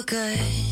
dat je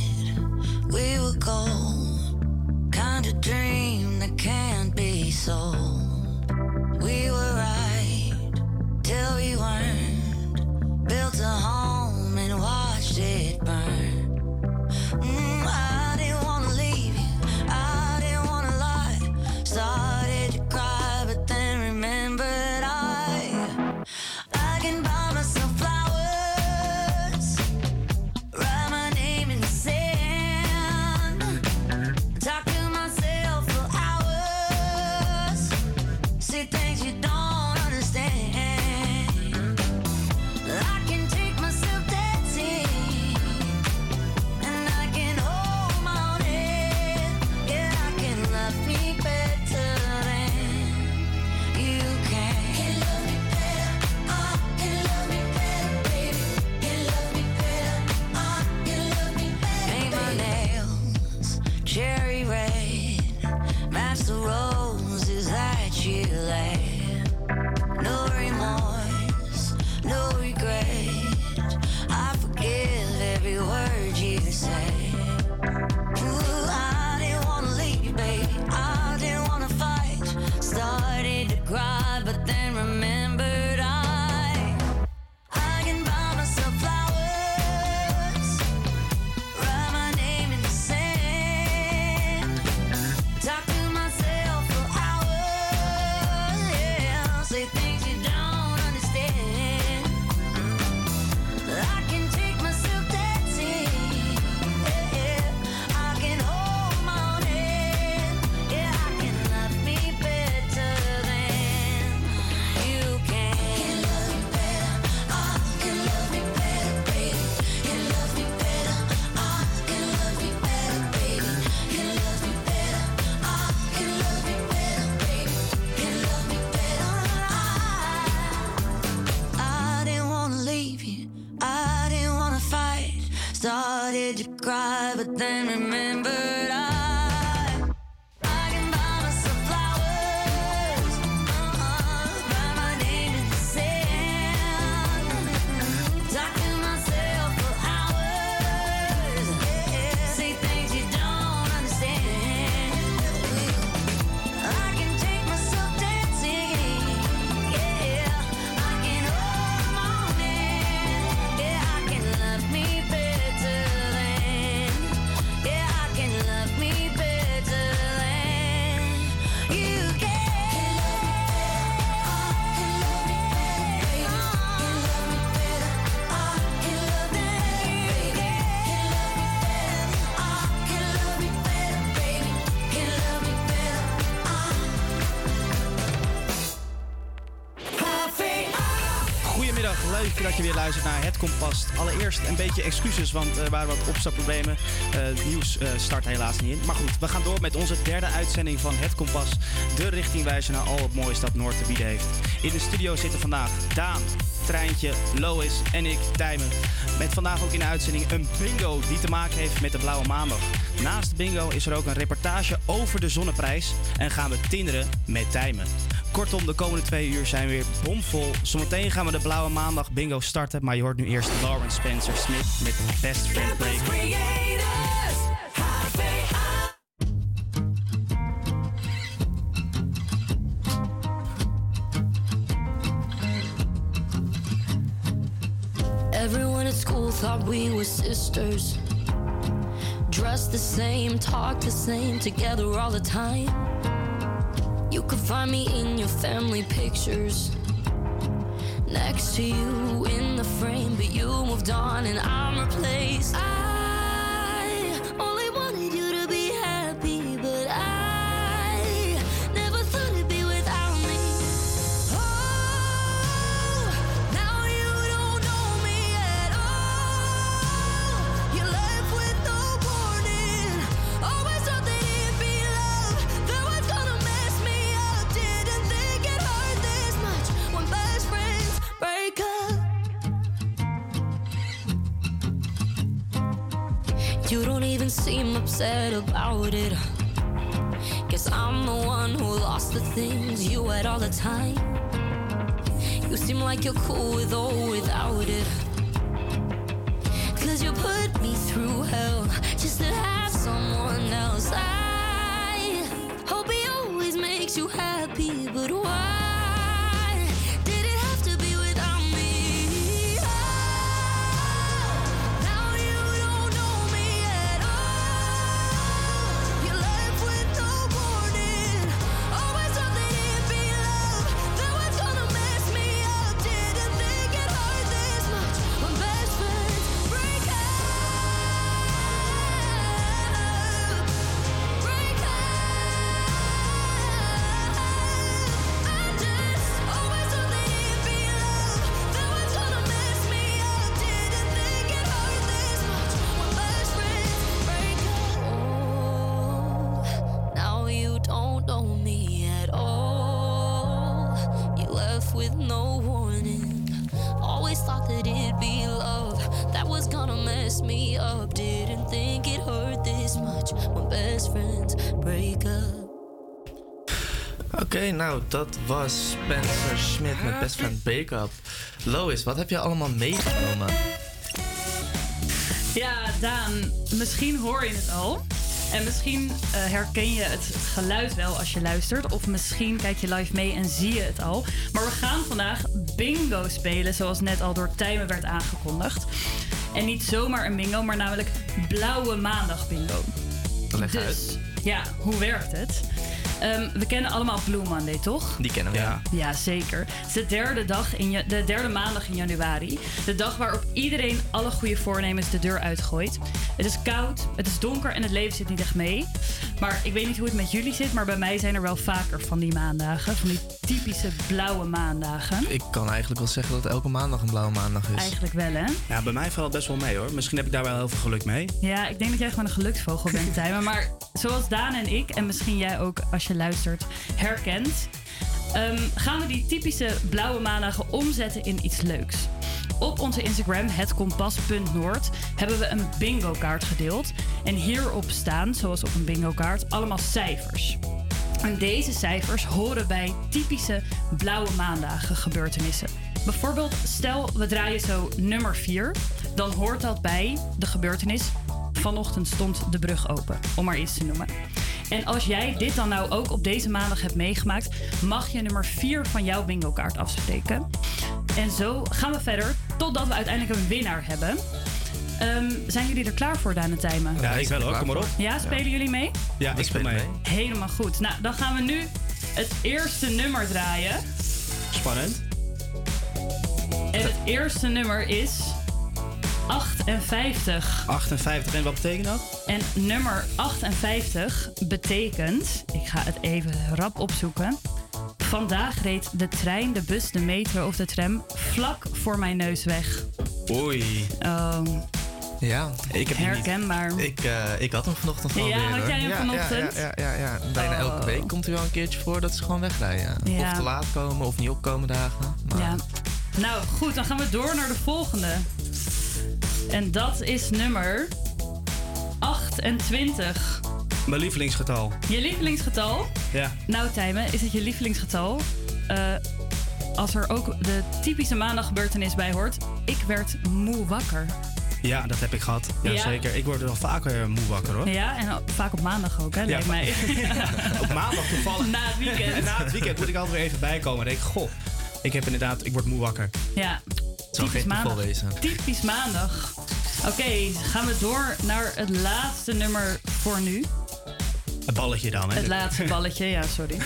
een beetje excuses, want er waren wat opstartproblemen. Het uh, nieuws uh, start helaas niet in. Maar goed, we gaan door met onze derde uitzending van Het Kompas. De richtingwijzer naar al het mooie dat Noord te bieden heeft. In de studio zitten vandaag Daan, Treintje, Lois en ik, Tijmen. Met vandaag ook in de uitzending een bingo die te maken heeft met de Blauwe Maandag. Naast de bingo is er ook een reportage over de zonneprijs en gaan we tinderen met Tijmen. Kortom, de komende twee uur zijn weer bomvol. Zometeen gaan we de Blauwe Maandag bingo starten. Maar je hoort nu eerst Lauren Spencer Smith met Best Friend Break. Everyone at school thought we were sisters. Dressed the same, talk the same, together all the time. You could find me in your family pictures. Next to you in the frame, but you moved on and I'm replaced. I the things you had all the time. You You seem like you're cool with or without it. Cause you put me through hell just to have someone else. I hope he always makes you happy, dat was Spencer Smith met Best Friend Breakup. Lois, wat heb je allemaal meegenomen? Ja, Daan, misschien hoor je het al. En misschien eh, herken je het geluid wel als je luistert. Of misschien kijk je live mee en zie je het al. Maar we gaan vandaag bingo spelen, zoals net al door Tijmen werd aangekondigd. En niet zomaar een bingo, maar namelijk Blauwe Maandag bingo. Leg uit. Dus, ja, hoe werkt het? Ehm, we kennen allemaal Blue Monday, toch? Die kennen we. Ja. Ja, zeker. Het is de derde, dag in de derde maandag in januari. De dag waarop iedereen alle goede voornemens de deur uitgooit. Het is koud, het is donker en het leven zit niet echt mee. Maar ik weet niet hoe het met jullie zit, maar bij mij zijn er wel vaker van die maandagen. Van die typische blauwe maandagen. Ik kan eigenlijk wel zeggen dat elke maandag een blauwe maandag is. Eigenlijk wel, hè? Ja, bij mij valt het best wel mee hoor. Misschien heb ik daar wel heel veel geluk mee. Ja, ik denk dat jij gewoon een geluksvogel bent, Tijmen. Maar zoals Daan en ik, en misschien jij ook als je luistert, herkent... ehm, gaan we die typische blauwe maandagen omzetten in iets leuks. Op onze Instagram, hetkompas.noord, hebben we een bingo kaart gedeeld. En hierop staan, zoals op een bingo kaart, allemaal cijfers. En deze cijfers horen bij typische blauwe maandagen gebeurtenissen. Bijvoorbeeld, stel we draaien zo nummer 4, dan hoort dat bij de gebeurtenis. Vanochtend stond de brug open, om maar iets te noemen. En als jij dit dan nou ook op deze maandag hebt meegemaakt, mag je nummer 4 van jouw bingo kaart afspreken. En zo gaan we verder totdat we uiteindelijk een winnaar hebben. Ehm, zijn jullie er klaar voor, Daan en Tijmen? Ja, ik wel er ook. Kom maar op. Ja, spelen jullie mee? Ja, Ik ik speel speel mee. mee. Helemaal goed. Nou, dan gaan we nu het eerste nummer draaien. Spannend. En het eerste nummer is 58. 58. En wat betekent dat? En nummer 58 betekent, ik ga het even rap opzoeken. Vandaag reed de trein, de bus, de metro of de tram vlak voor mijn neus weg. Oei. Oh, Ja, Ik heb niet. herkenbaar. ik, eh, ik had hem vanochtend gewoon Ja, weer. had jij hem ja, vanochtend? Ja, ja, ja, ja. Bijna Oh. elke week komt er wel een keertje voor dat ze gewoon wegrijden. Ja. Of te laat komen of niet opkomen dagen. Maar Ja. Nou goed, dan gaan we door naar de volgende. En dat is nummer 28. Mijn lievelingsgetal. Je lievelingsgetal? Ja. Nou, Tijmen, is het je lievelingsgetal? Eh, als er ook de typische maandaggebeurtenis bij hoort. Ik werd moe wakker. Ja, dat heb ik gehad. Ja? Jazeker. Ik word wel vaker moe wakker hoor. Ja, en vaak op maandag ook, hè, Ja, lijkt mij. Op maandag toevallig. Na het weekend. En na het weekend moet ik altijd weer even bijkomen. En denk ik, goh, ik heb inderdaad, ik word moe wakker. Ja, het zou typisch geen maandag. wezen. Typisch maandag. Oké, gaan we door naar het laatste nummer voor nu. Een balletje dan, hè? Het laatste balletje, ja, sorry.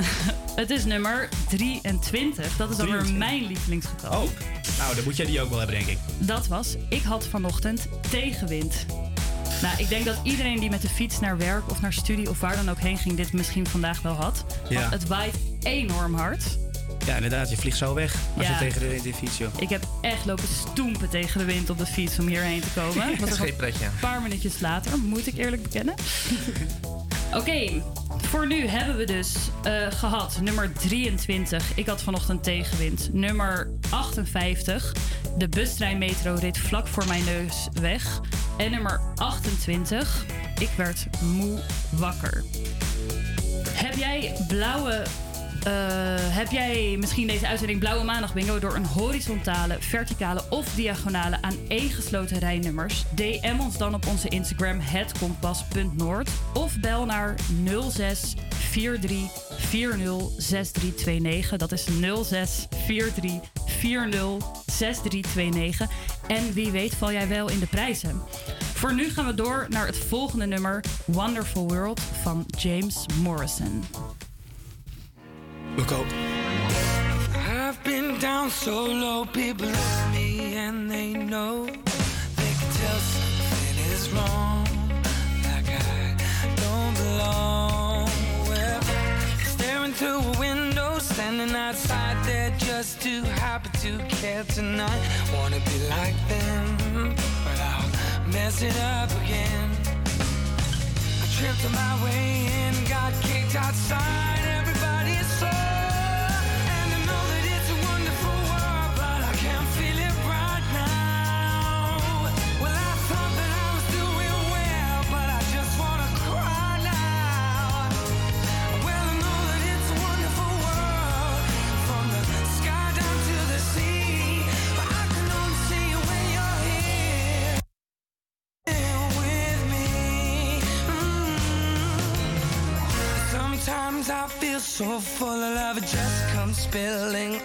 het is nummer 23. Dat is dan weer 23. mijn lievelingsgetal. Oh, nou, dan moet jij die ook wel hebben, denk ik. Dat was, ik had vanochtend tegenwind. Nou, ik denk dat iedereen die met de fiets naar werk of naar studie of waar dan ook heen ging, dit misschien vandaag wel had. Want Ja. het waait enorm hard. Ja, inderdaad, je vliegt zo weg als Ja. je tegen de wind in fiets, joh. Ik heb echt lopen stoempen tegen de wind op de fiets om hierheen te komen. Dat is geen pretje. Een paar minuutjes later, moet ik eerlijk bekennen. Oké, voor nu hebben we dus eh, gehad nummer 23. Ik had vanochtend tegenwind. Nummer 58. De bustrein metro reed vlak voor mijn neus weg. En nummer 28. Ik werd moe wakker. Heb jij blauwe eh, heb jij misschien deze uitzending Blauwe Maandag Bingo door een horizontale, verticale of diagonale aan één gesloten rijnummers? DM ons dan op onze Instagram hetkompas.noord of bel naar 06 Dat is 0643406329. En wie weet val jij wel in de prijzen. Voor nu gaan we door naar het volgende nummer Wonderful World van James Morrison. Look out. I've been down so low, people love me and they know they can tell something is wrong. Like I don't belong. Well, staring through a window, standing outside, just too happy to care tonight. Wanna be like them, but I'll mess it up again. I tripped on my way in, got kicked outside. So full of love, it just comes spilling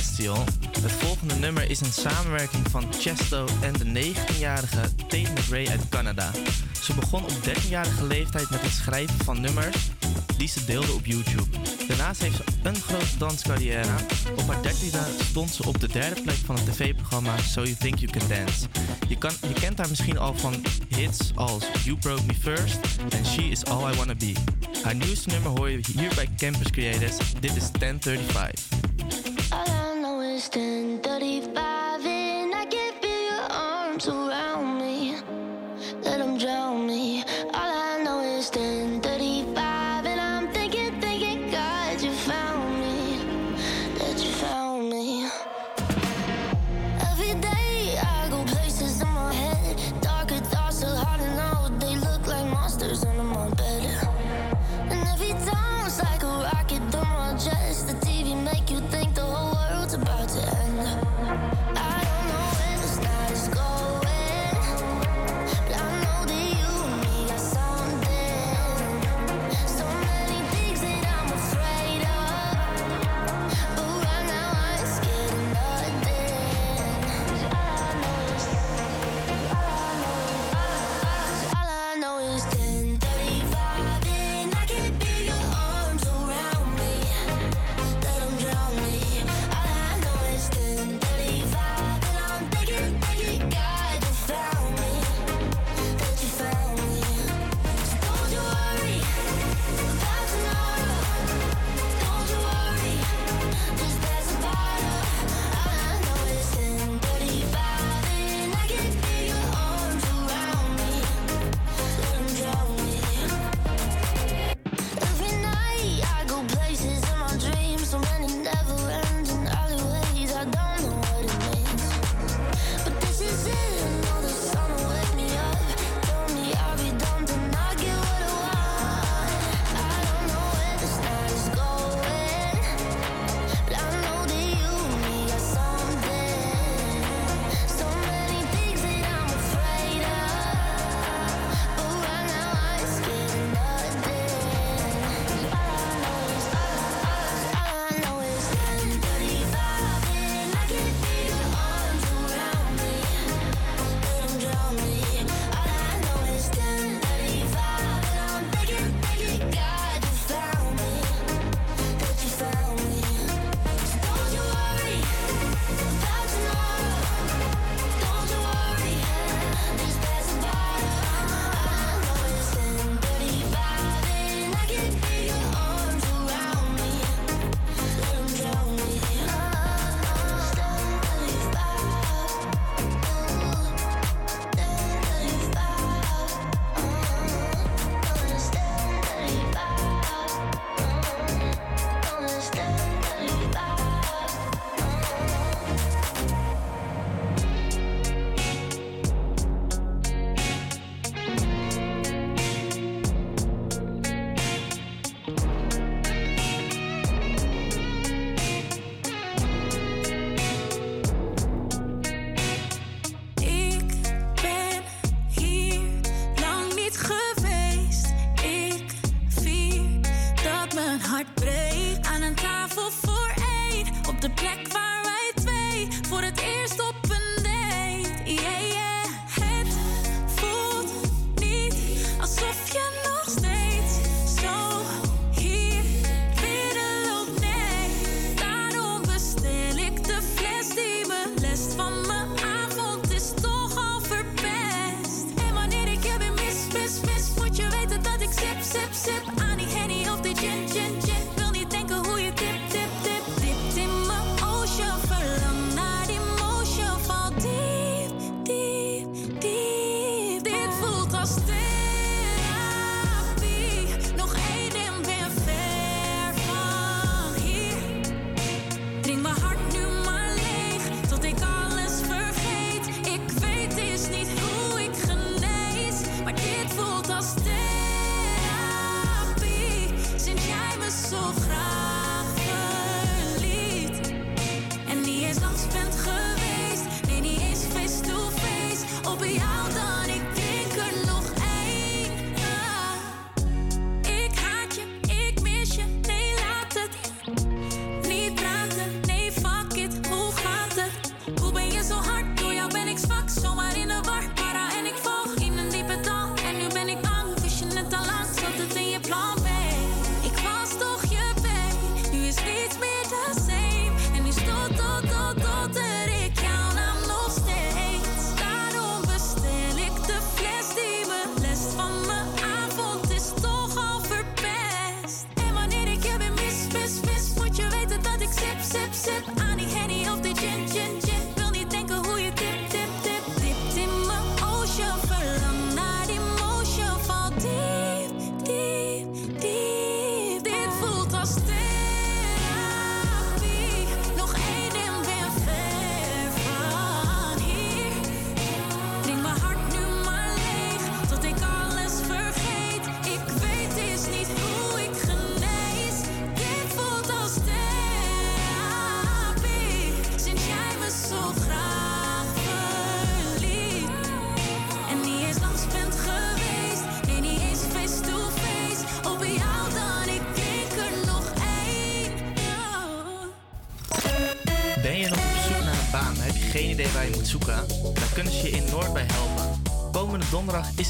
Celestial. Het volgende nummer is een samenwerking van Chesto en de 19-jarige Tate McRae uit Canada. Ze begon op 13-jarige leeftijd met het schrijven van nummers die ze deelde op YouTube. Daarnaast heeft ze een grote danscarrière. Op haar dertiende stond ze op de derde plek van het tv-programma So You Think You Can Dance. Je, kan, je kent haar misschien al van hits als You Broke Me First en She Is All I Wanna Be. Haar nieuwste nummer hoor je hier bij Campus Creators. Dit is 1035.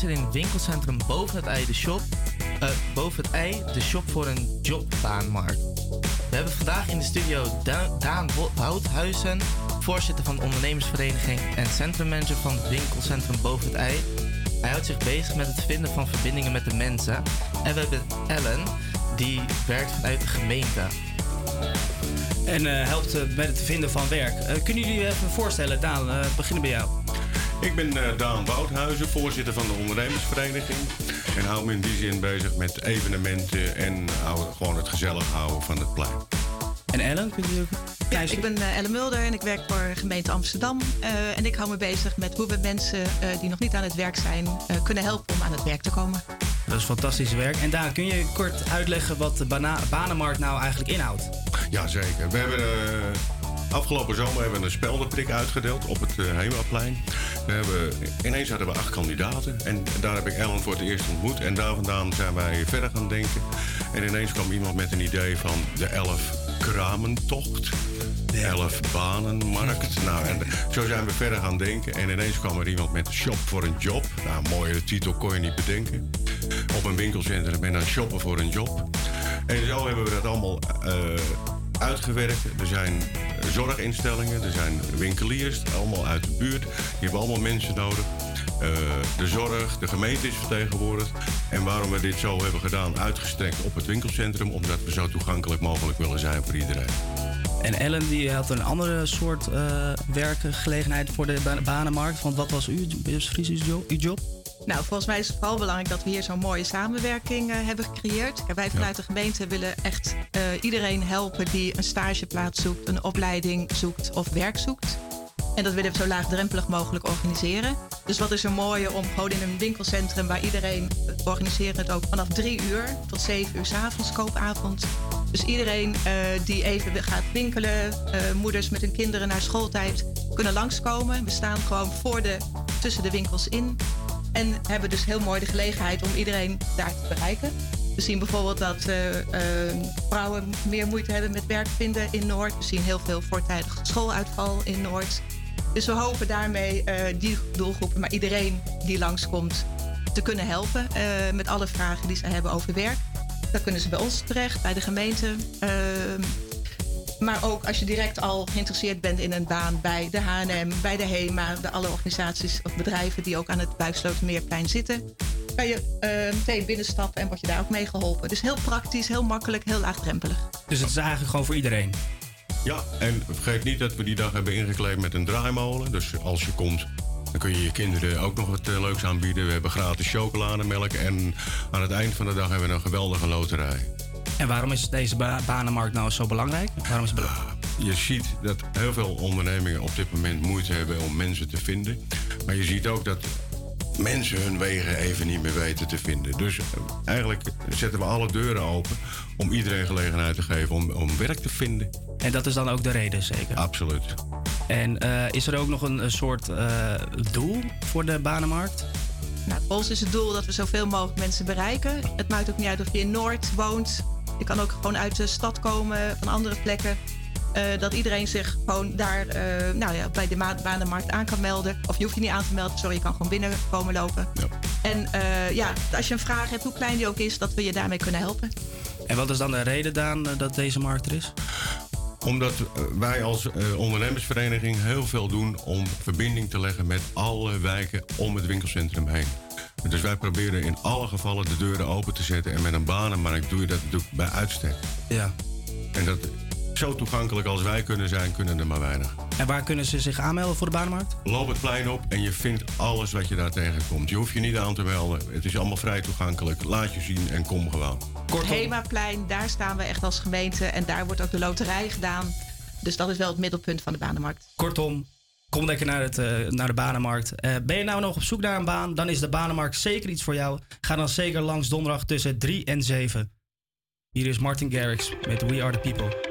In winkelcentrum boven het ei de shop, uh, boven het ei de shop voor een jobbaanmarkt. We hebben vandaag in de studio Daan Wouthuizen, voorzitter van de ondernemersvereniging en centrummanager van het winkelcentrum boven het ei. Hij houdt zich bezig met het vinden van verbindingen met de mensen. En we hebben Ellen, die werkt vanuit de gemeente. En uh, helpt uh, met het vinden van werk. kunnen jullie even voorstellen, Daan, beginnen bij jou. Ik ben uh, Daan Wouthuizen, voorzitter van de ondernemersvereniging. En hou me in die zin bezig met evenementen en hou, gewoon het gezellig houden van het plein. En Ellen, kun je ja, ik ben uh, Ellen Mulder en ik werk voor gemeente Amsterdam. Uh, en ik hou me bezig met hoe we mensen die nog niet aan het werk zijn kunnen helpen om aan het werk te komen. Dat is fantastisch werk. En Daan, kun je kort uitleggen wat de banenmarkt nou eigenlijk inhoudt? Jazeker. We hebben Afgelopen zomer hebben we een speldenprik uitgedeeld op het uh, Hemaplein. We hebben, ineens hadden we acht kandidaten. En daar heb ik Ellen voor het eerst ontmoet. En daar vandaan zijn wij verder gaan denken. En ineens kwam iemand met een idee van de elf kramentocht. De elf banenmarkt. Nou, en zo zijn we verder gaan denken. En ineens kwam er iemand met shop voor een job. Nou, een mooie titel kon je niet bedenken. Op een winkelcentrum en dan shoppen voor een job. En zo hebben we dat allemaal uh, uitgewerkt. Er zijn zorginstellingen, er zijn winkeliers, allemaal uit de buurt. Die hebben allemaal mensen nodig. Uh, de zorg, de gemeente is vertegenwoordigd. En waarom we dit zo hebben gedaan, uitgestrekt op het winkelcentrum, omdat we zo toegankelijk mogelijk willen zijn voor iedereen. En Ellen die had een andere soort uh, werkgelegenheid voor de banenmarkt. Want wat was uw, uw job? Nou, volgens mij is het vooral belangrijk dat we hier zo'n mooie samenwerking uh, hebben gecreëerd. wij vanuit de gemeente willen echt uh, iedereen helpen die een stageplaats zoekt, een opleiding zoekt of werk zoekt. En dat willen we zo laagdrempelig mogelijk organiseren. Dus wat is er mooier om gewoon in een winkelcentrum waar iedereen organiseren het ook vanaf drie uur tot zeven uur s avonds koopavond. Dus iedereen uh, die even gaat winkelen, moeders met hun kinderen naar schooltijd, kunnen langskomen. We staan gewoon voor de, tussen de winkels in. En hebben dus heel mooi de gelegenheid om iedereen daar te bereiken. We zien bijvoorbeeld dat uh, uh, vrouwen meer moeite hebben met werk vinden in Noord. We zien heel veel voortijdig schooluitval in Noord. Dus we hopen daarmee uh, die doelgroepen, maar iedereen die langskomt, te kunnen helpen met alle vragen die ze hebben over werk. Dan kunnen ze bij ons terecht, bij de gemeente. Maar ook als je direct al geïnteresseerd bent in een baan bij de HM, bij de HEMA, de alle organisaties of bedrijven die ook aan het Buikslotermeerplein zitten, kan je uh, meteen binnenstappen en word je daar ook mee geholpen. Dus heel praktisch, heel makkelijk, heel laagdrempelig. Dus het is eigenlijk gewoon voor iedereen? Ja, en vergeet niet dat we die dag hebben ingekleed met een draaimolen. Dus als je komt, dan kun je je kinderen ook nog wat uh, leuks aanbieden. We hebben gratis chocolademelk en aan het eind van de dag hebben we een geweldige loterij. En waarom is deze banenmarkt nou zo belangrijk? Waarom is het belangrijk? Je ziet dat heel veel ondernemingen op dit moment moeite hebben om mensen te vinden. Maar je ziet ook dat mensen hun wegen even niet meer weten te vinden. Dus eh, eigenlijk zetten we alle deuren open om iedereen gelegenheid te geven om, om werk te vinden. En dat is dan ook de reden, zeker? Absoluut. En uh, is er ook nog een, een soort uh, doel voor de banenmarkt? Nou, voor ons is het doel dat we zoveel mogelijk mensen bereiken. Het maakt ook niet uit of je in Noord woont je kan ook gewoon uit de stad komen, van andere plekken. Uh, dat iedereen zich gewoon daar uh, nou ja, bij de banenmarkt aan kan melden. Of je hoeft je niet aan te melden, sorry, je kan gewoon binnenkomen lopen. Ja. En uh, ja, als je een vraag hebt, hoe klein die ook is, dat we je daarmee kunnen helpen. En wat is dan de reden, Daan, dat deze markt er is? Omdat eh, wij als eh, ondernemersvereniging heel veel doen om verbinding te leggen met alle wijken om het winkelcentrum heen. Dus wij proberen in alle gevallen de deuren open te zetten. En met een banenmarkt doe je dat natuurlijk bij uitstek. Ja. En dat zo toegankelijk als wij kunnen zijn, kunnen er maar weinig. En waar kunnen ze zich aanmelden voor de banenmarkt? Loop het plein op en je vindt alles wat je daar tegenkomt. Je hoeft je niet aan te melden. Het is allemaal vrij toegankelijk. Laat je zien en kom gewoon. Het Hemaplein, daar staan we echt als gemeente. En daar wordt ook de loterij gedaan. Dus dat is wel het middelpunt van de banenmarkt. Kortom, kom lekker naar, het, eh, naar de banenmarkt. Eh, ben je nou nog op zoek naar een baan? Dan is de banenmarkt zeker iets voor jou. Ga dan zeker langs donderdag tussen 3 en 7. Hier is Martin Garrix met We Are The People.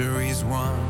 Victory's won.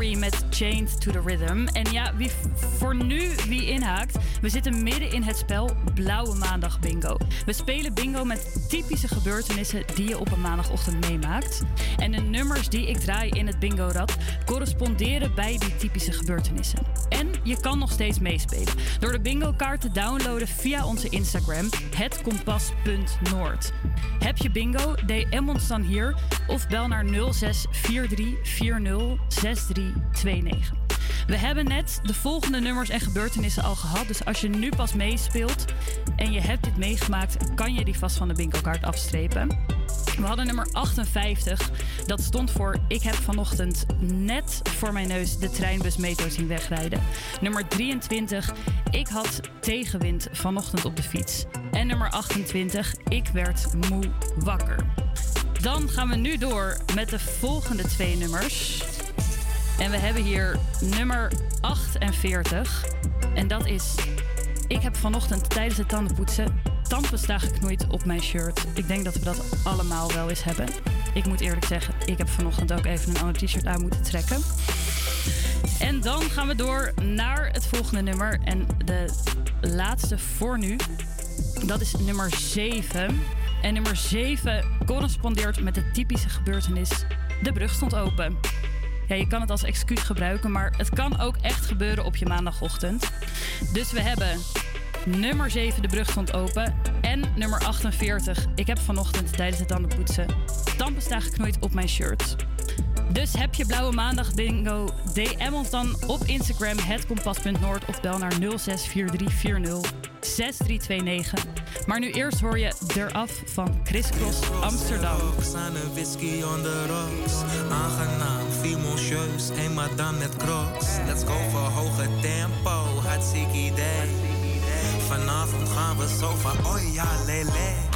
Met Chained to the Rhythm. En ja, voor nu wie inhaakt, we zitten midden in het spel Blauwe Maandag Bingo. We spelen bingo met typische gebeurtenissen die je op een maandagochtend meemaakt. En de nummers die ik draai in het bingo-rad corresponderen bij die typische gebeurtenissen. En je kan nog steeds meespelen door de bingo-kaart te downloaden via onze Instagram, hetkompas.noord. Heb je bingo? DM ons dan hier of bel naar 0643406329. We hebben net de volgende nummers en gebeurtenissen al gehad. Dus als je nu pas meespeelt en je hebt dit meegemaakt, kan je die vast van de bingo-kaart afstrepen. We hadden nummer 58. Dat stond voor Ik heb vanochtend net voor mijn neus de treinbus metro zien wegrijden. Nummer 23. Ik had tegenwind vanochtend op de fiets. En nummer 28. Ik werd moe wakker. Dan gaan we nu door met de volgende twee nummers. En we hebben hier nummer 48. En dat is... Ik heb vanochtend tijdens het tandenpoetsen tandpasta geknoeid op mijn shirt. Ik denk dat we dat allemaal wel eens hebben. Ik moet eerlijk zeggen, ik heb vanochtend ook even een ander t-shirt aan moeten trekken. En dan gaan we door naar het volgende nummer. En de laatste voor nu. Dat is nummer 7. En nummer 7 correspondeert met de typische gebeurtenis. De brug stond open. Ja, je kan het als excuus gebruiken, maar het kan ook echt gebeuren op je maandagochtend. Dus we hebben nummer 7, de brug stond open. En nummer 48, ik heb vanochtend tijdens het tandenpoetsen tandpasta geknoeid op mijn shirt. Dus heb je Blauwe Maandag bingo, DM ons dan op Instagram hetkompas.noord of bel naar 064340 6329. Maar nu eerst hoor je eraf van Crisscross Amsterdam. aan een whisky on the rocks. Aangenaam, fimoncieus, een madame met crocs. Let's go voor hoge tempo, hartstikke idee. Vanavond gaan we zo van, oh ja, lele.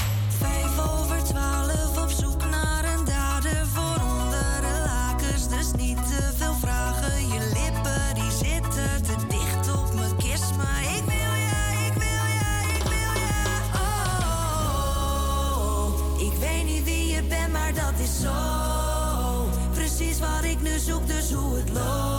Zoek, dus hoe het loopt.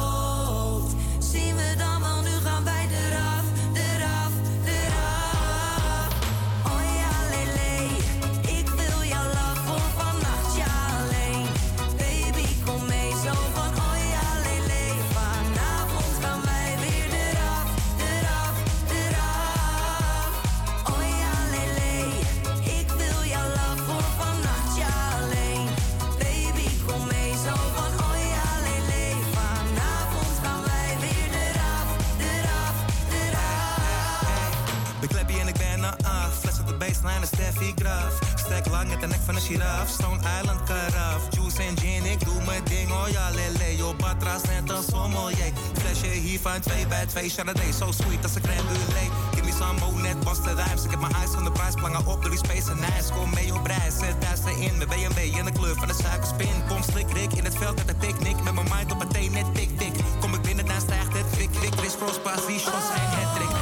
Met de nek van een giraf. Stone Island karaf. Juice en gin, ik doe mijn ding. Oh ja, lele. Yo, batras net een sommelier. Flesje hier van 2 bij 2. Chardonnay, so sweet als een crème brûlée. Give me some more, net was de rijms. Ik heb mijn eyes van de prijs. Plangen op door die space en ijs. Kom mee op reis. Zet thuis erin. Met BMW in de kleur van de suikerspin. Kom slik, rik in het veld met een picknick. Met mijn mind op het thee, net tik, tik. Kom ik binnen, dan stijgt het kwik, kwik. Chris Cross, position, zijn het trick.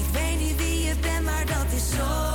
Ik weet niet wie je bent, maar dat is zo.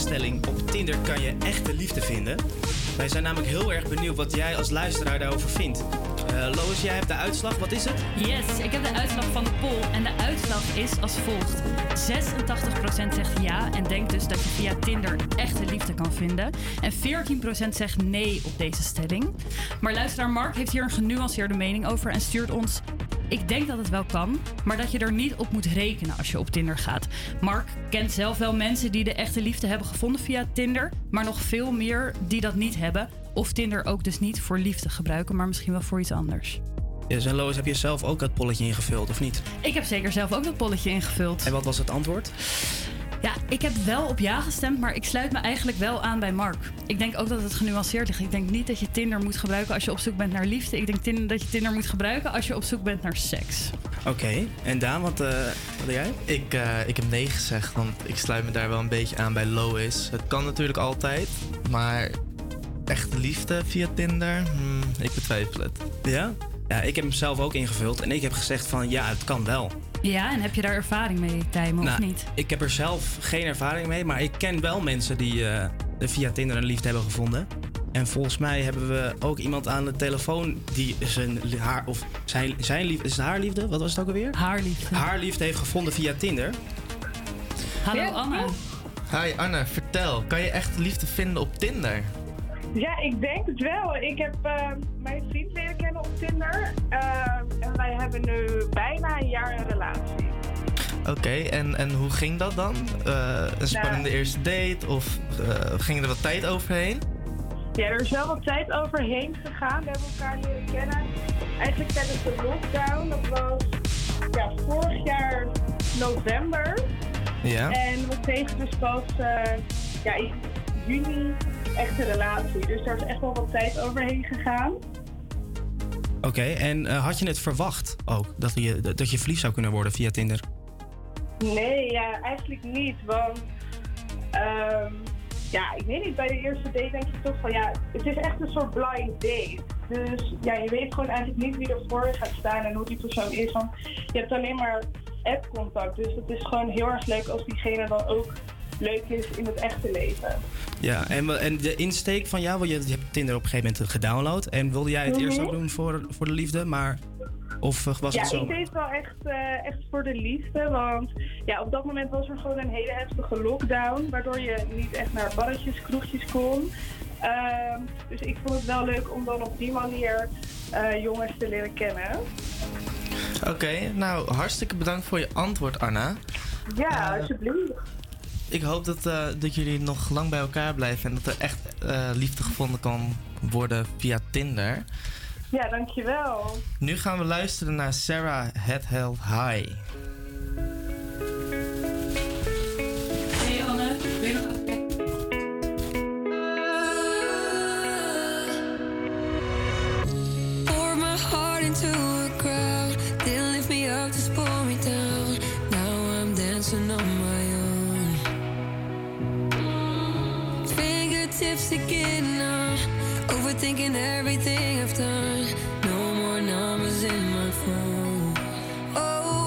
Stelling... op Tinder kan je echte liefde vinden. Wij zijn namelijk heel erg benieuwd wat jij als luisteraar daarover vindt. Eh Lois, jij hebt de uitslag. Wat is het? Yes, ik heb de uitslag van de poll. En de uitslag is als volgt. 86% zegt ja en denkt dus dat je via Tinder echte liefde kan vinden. En 14% zegt nee op deze stelling. Maar luisteraar Mark heeft hier een genuanceerde mening over en stuurt ons... Ik denk dat het wel kan, maar dat je er niet op moet rekenen als je op Tinder gaat. Mark kent zelf wel mensen die de echte liefde hebben gevonden via Tinder, maar nog veel meer die dat niet hebben. Of Tinder ook dus niet voor liefde gebruiken, maar misschien wel voor iets anders. Yes, en Lois, heb je zelf ook dat polletje ingevuld, of niet? Ik heb zeker zelf ook dat polletje ingevuld. En wat was het antwoord? Ja, ik heb wel op ja gestemd, maar ik sluit me eigenlijk wel aan bij Mark. Ik denk ook dat het genuanceerd ligt. Ik denk niet dat je Tinder moet gebruiken als je op zoek bent naar liefde. Ik denk Tinder, dat je Tinder moet gebruiken als je op zoek bent naar seks. Oké, en Daan, wat, eh wat doe jij? Ik, eh, ik heb nee gezegd, want ik sluit me daar wel een beetje aan bij Lois. Het kan natuurlijk altijd, maar echte liefde via Tinder, hmm, ik betwijfel het. Ja? Ja, ik heb hem zelf ook ingevuld en ik heb gezegd van ja, het kan wel. Ja, en heb je daar ervaring mee, Tijmen, of Nou, niet? Ik heb er zelf geen ervaring mee, maar ik ken wel mensen die eh, via Tinder een liefde hebben gevonden. En volgens mij hebben we ook iemand aan de telefoon die zijn haar of zijn, zijn liefde, is het haar liefde? Wat was het ook alweer? Haar liefde. Haar liefde heeft gevonden via Tinder. Hallo Anna. Hi Anna, vertel, kan je echt liefde vinden op Tinder? Ja, ik denk het wel. Ik heb eh, mijn vriend leren kennen op Tinder. eh, en wij hebben nu bijna een jaar een relatie. Oké, en, en hoe ging dat dan? Eh, een spannende Nou- eerste date of eh, ging er wat tijd overheen? Ja, er is wel wat tijd overheen gegaan. We hebben elkaar leren kennen. Eigenlijk tijdens de lockdown. Dat was ja, vorig jaar november. Ja. En we kregen dus pas eh, ja, in juni echt een relatie. Dus daar is echt wel wat tijd overheen gegaan. Oké, en eh, had je het verwacht ook dat je, dat je verliefd zou kunnen worden via Tinder? Nee, ja, eigenlijk niet. Want ehm, ja, ik weet niet, bij de eerste date denk je toch van ja, het is echt een soort blind date. Dus ja, je weet gewoon eigenlijk niet wie er voor je gaat staan en hoe die persoon is. Want je hebt alleen maar app-contact. Dus het is gewoon heel erg leuk als diegene dan ook leuk is in het echte leven. Ja, en, en de insteek van jou, want je, je hebt Tinder op een gegeven moment gedownload. En wilde jij het eerst Mhm. ook doen voor, voor de liefde, maar... Of eh, was ja, het zo? ik deed het wel echt, eh, echt voor de liefde. Want ja, op dat moment was er gewoon een hele heftige lockdown. Waardoor je niet echt naar barretjes, kroegjes kon. Ehm, dus ik vond het wel leuk om dan op die manier eh, jongens te leren kennen. Oké, nou hartstikke bedankt voor je antwoord Anna. Ja, alsjeblieft. Ik hoop dat, eh, dat jullie nog lang bij elkaar blijven en dat er echt eh, liefde gevonden kan worden via Tinder. Ja, dankjewel. Nu gaan we luisteren naar Sarah Head Held High. Hey Anne, wil je nog even Pour my heart into a crowd. Didn't lift me up, just pull me down. Now I'm dancing on Fingertips again now. Overthinking everything I've done. No more numbers in my phone. Oh,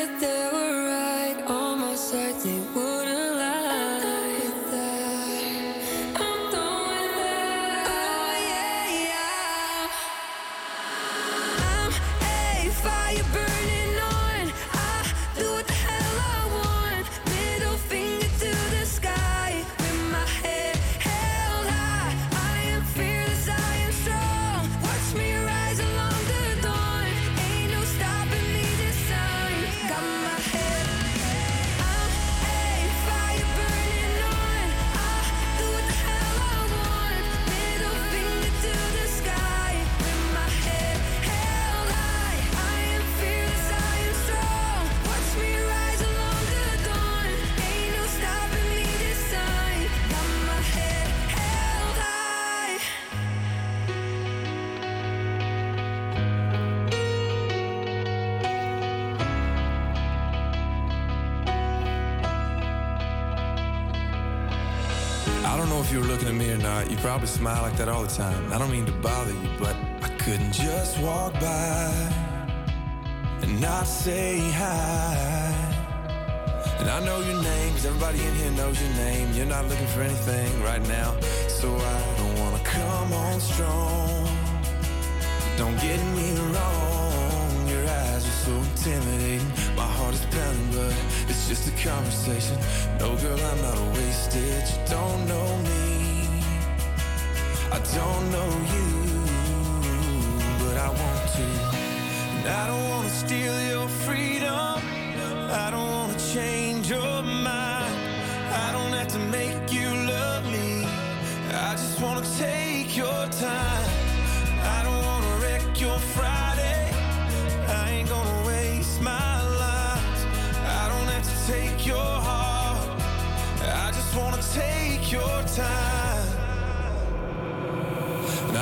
that they probably smile like that all the time. I don't mean to bother you, but I couldn't just walk by and not say hi. And I know your name, 'cause everybody in here knows your name. You're not looking for anything right now, so I don't wanna come on strong. Don't get me wrong, your eyes are so intimidating. My heart is pounding, but it's just a conversation. No, girl, I'm not a wasted. You don't know me, I don't know you, but I want to. And I don't wanna steal your freedom. I don't wanna change your mind. I don't have to make you love me. I just wanna take your time. I don't wanna wreck your Friday. I ain't gonna waste my life. I don't have to take your heart. I just wanna take your time.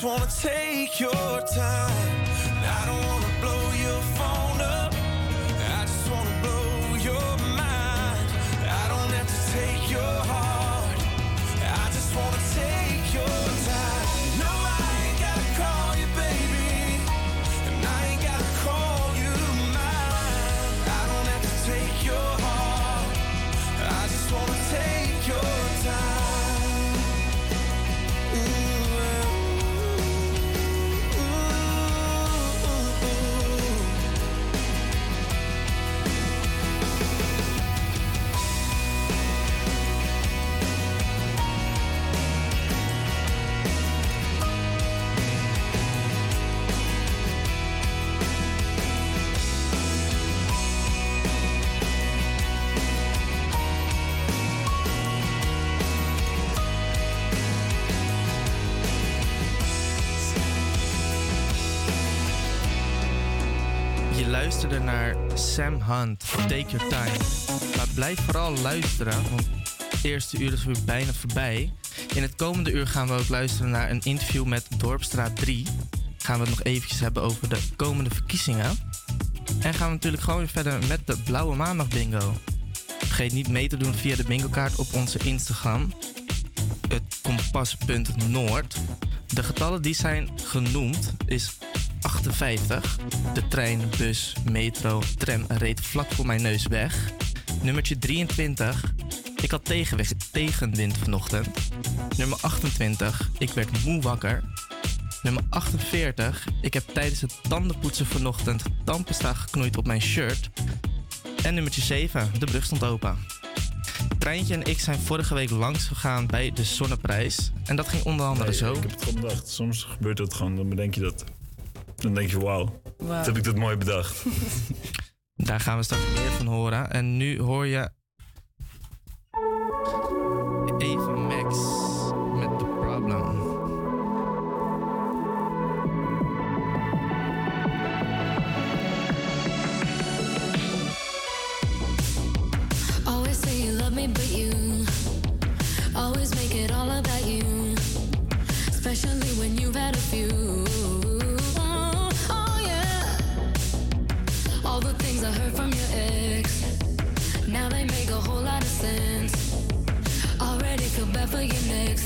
Just wanna take your time. naar Sam Hunt, Take Your Time. Maar blijf vooral luisteren, want het eerste uur is weer bijna voorbij. In het komende uur gaan we ook luisteren naar een interview met Dorpstraat 3. Gaan we het nog eventjes hebben over de komende verkiezingen. En gaan we natuurlijk gewoon weer verder met de Blauwe Maandag Bingo. Vergeet niet mee te doen via de bingokaart op onze Instagram. Het kompas.noord. De getallen die zijn genoemd is 58. De trein, bus, metro, tram reed vlak voor mijn neus weg. Nummertje 23. Ik had tegenweg, tegenwind vanochtend. Nummer 28. Ik werd moe wakker. Nummer 48. Ik heb tijdens het tandenpoetsen vanochtend tandpasta geknoeid op mijn shirt. En nummertje 7. De brug stond open. Treintje en ik zijn vorige week langs gegaan bij de Zonneprijs. En dat ging onder andere zo. Ik heb het gedacht. Soms gebeurt dat gewoon. Dan bedenk je dat dan denk je, wauw, wow. heb ik dat mooi bedacht. Daar gaan we straks meer van horen. En nu hoor je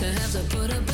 to have to put up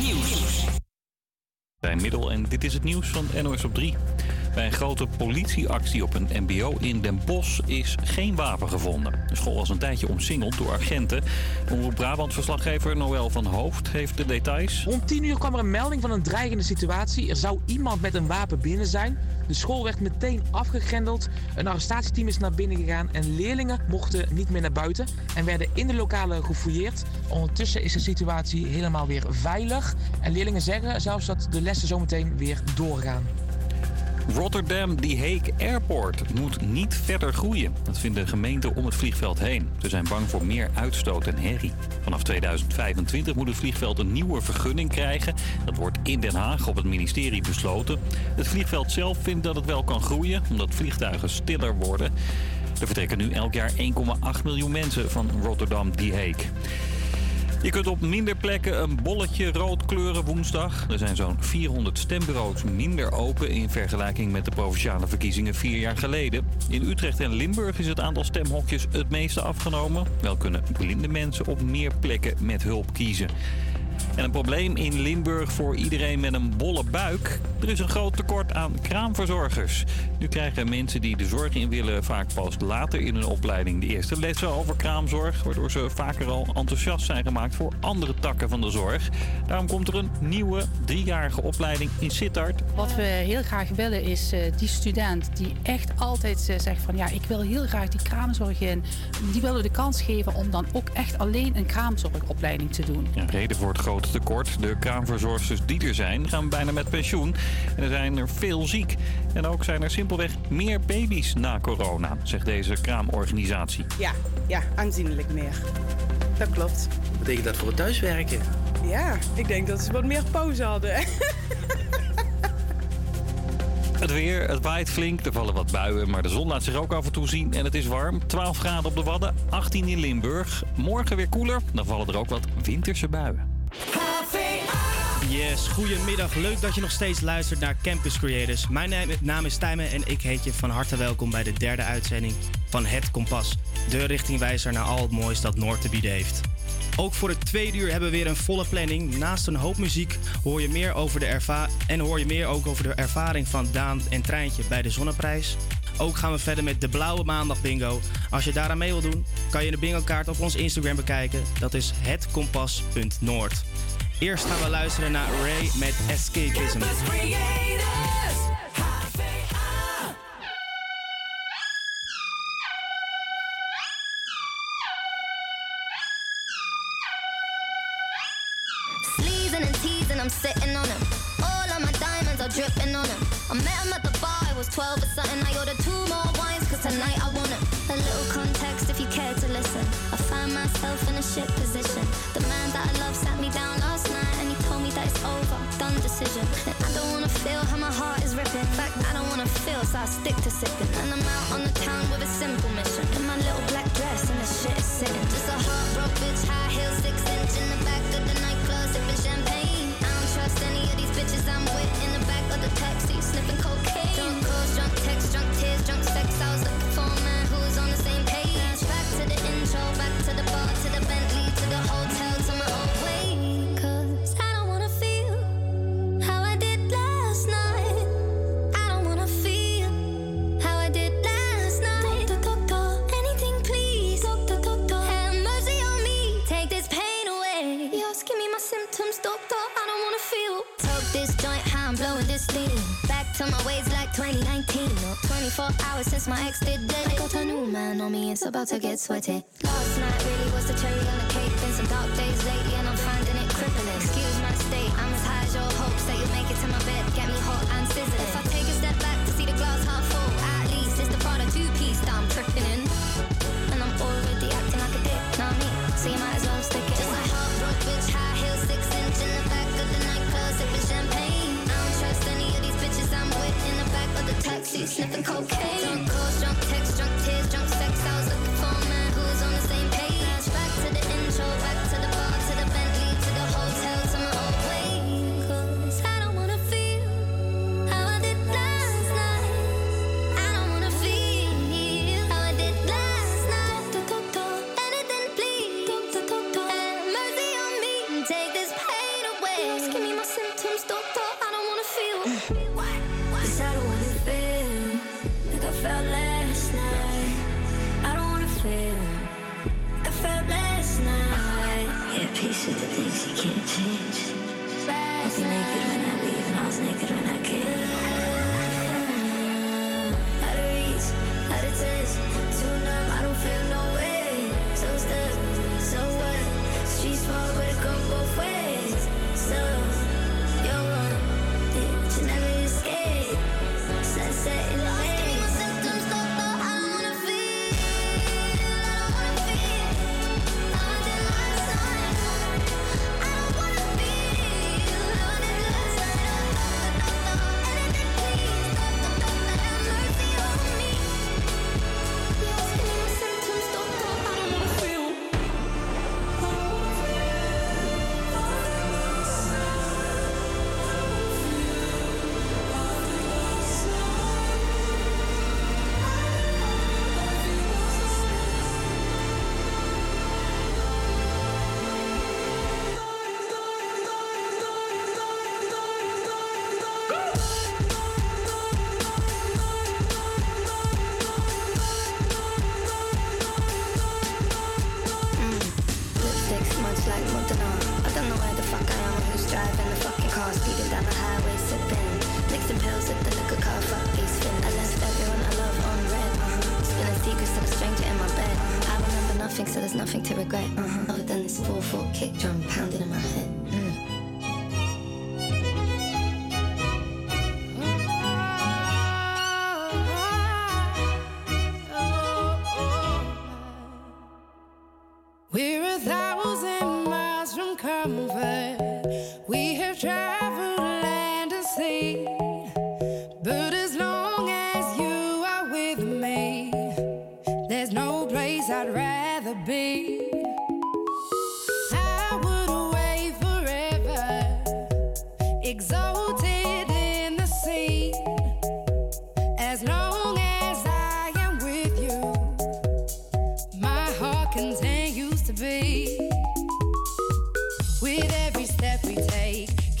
Nieuws. Bij Middel en dit is het nieuws van NOS op 3. Bij een grote politieactie op een mbo in Den Bosch is geen wapen gevonden. De school was een tijdje omsingeld door agenten. Omroep Brabant-verslaggever Noël van Hoofd heeft de details. Rond 10 uur kwam er een melding van een dreigende situatie. Er zou iemand met een wapen binnen zijn. De school werd meteen afgegrendeld. Een arrestatieteam is naar binnen gegaan en leerlingen mochten niet meer naar buiten en werden in de lokalen gefouilleerd. Ondertussen is de situatie helemaal weer veilig. En leerlingen zeggen zelfs dat de lessen zometeen weer doorgaan. Rotterdam The Hague Airport moet niet verder groeien. Dat vindt de gemeente om het vliegveld heen. Ze zijn bang voor meer uitstoot en herrie. Vanaf 2025 moet het vliegveld een nieuwe vergunning krijgen. Dat wordt in Den Haag op het ministerie besloten. Het vliegveld zelf vindt dat het wel kan groeien, omdat vliegtuigen stiller worden. Er vertrekken nu elk jaar 1,8 miljoen mensen van Rotterdam The Hague. Je kunt op minder plekken een bolletje rood kleuren woensdag. Er zijn zo'n 400 stembureaus minder open in vergelijking met de provinciale verkiezingen vier jaar geleden. In Utrecht en Limburg is het aantal stemhokjes het meeste afgenomen. Wel kunnen blinde mensen op meer plekken met hulp kiezen. En een probleem in Limburg voor iedereen met een bolle buik. Er is een groot tekort aan kraamverzorgers. Nu krijgen mensen die de zorg in willen vaak pas later in hun opleiding de eerste lessen over kraamzorg. Waardoor ze vaker al enthousiast zijn gemaakt voor andere takken van de zorg. Daarom komt er een nieuwe driejarige opleiding in Sittard. Wat we heel graag willen is eh, die student die echt altijd eh, zegt van ja, ik wil heel graag die kraamzorg in. Die willen we de kans geven om dan ook echt alleen een kraamzorgopleiding te doen. Ja, reden voor het grote tekort. De kraamverzorgsters die er zijn gaan bijna met pensioen. En er zijn er veel ziek. En ook zijn er simpelweg meer baby's na corona, zegt deze kraamorganisatie. Ja, ja, aanzienlijk meer. Dat klopt. Betekent dat voor het thuiswerken? Ja, ik denk dat ze wat meer pauze hadden. Het weer, het waait flink, er vallen wat buien, maar de zon laat zich ook af en toe zien en het is warm. 12 graden op de Wadden, 18 in Limburg. Morgen weer koeler, dan vallen er ook wat winterse buien. Yes, goedemiddag. Leuk dat je nog steeds luistert naar Campus Creators. Mijn naam- is Tijmen en ik heet je van harte welkom bij de derde uitzending van Het Kompas. De richtingwijzer naar al het moois dat Noord te bieden heeft. Ook voor het tweede uur hebben we weer een volle planning. Naast een hoop muziek hoor je meer over de erva en hoor je meer ook over de ervaring van Daan en Treintje bij de Zonneprijs. Ook gaan we verder met de Blauwe Maandag Bingo. Als je daaraan mee wil doen, kan je de bingo kaart op ons Instagram bekijken. Dat is hetkompas.noord. Eerst gaan we luisteren naar Ray met Escapism. I'm sitting on him. All of my diamonds are dripping on him. I met him at the bar, I was 12 or something. I ordered myself in a shit position. The man that I love sat me down last night and he told me that it's over, done decision. And I don't wanna feel how my heart is ripping. In fact, I don't wanna feel, so I stick to sipping. And I'm out on the town with a simple mission. In my little black dress and the shit is sitting. Just a heartbroken bitch, high heels, six inch in the back of the nightclub, sipping champagne. I don't trust any of these bitches I'm with in the back of the taxi, sniffing cocaine. Drunk calls, drunk texts, drunk tears, drunk sex. I was looking for a man who was on the same about to get sweaty. Last night really was the cherry on the cake. Been some dark days lately, and I'm finding it crippling. Excuse my state, I'm as high as your hopes that you'll make it to my bed. Get me hot and sizzling. If I take a step back to see the glass half full, at least it's the Prada two piece that I'm tripping in. And I'm already acting like a dick, not me. So you might as well stick it. Just a heartbroken bitch, high heels, six inch in the back of the nightclub, sipping champagne. I don't trust any of these bitches I'm with in the back of the taxi, sniffing cocaine. Drunk calls, drunk texts, drunk tears, drunk thousand. was naked when I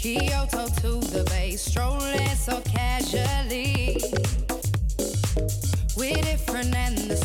Kyoto to the bay, strolling so casually. We're different and the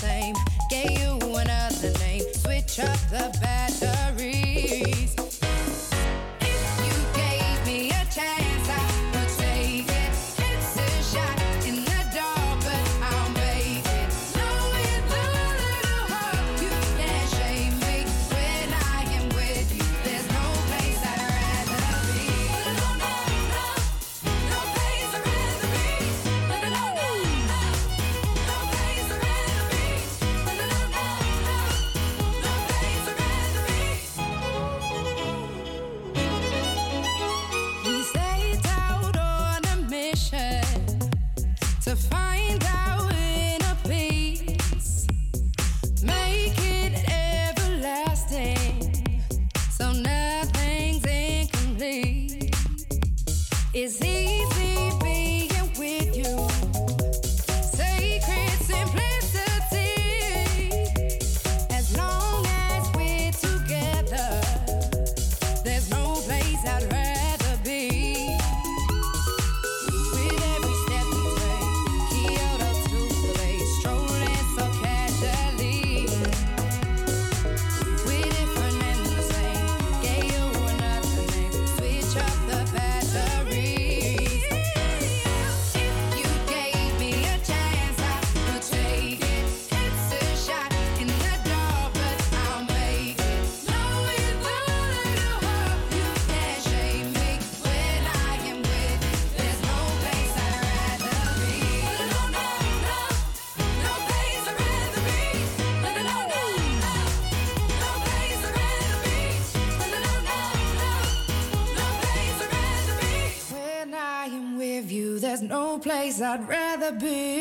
I'd rather be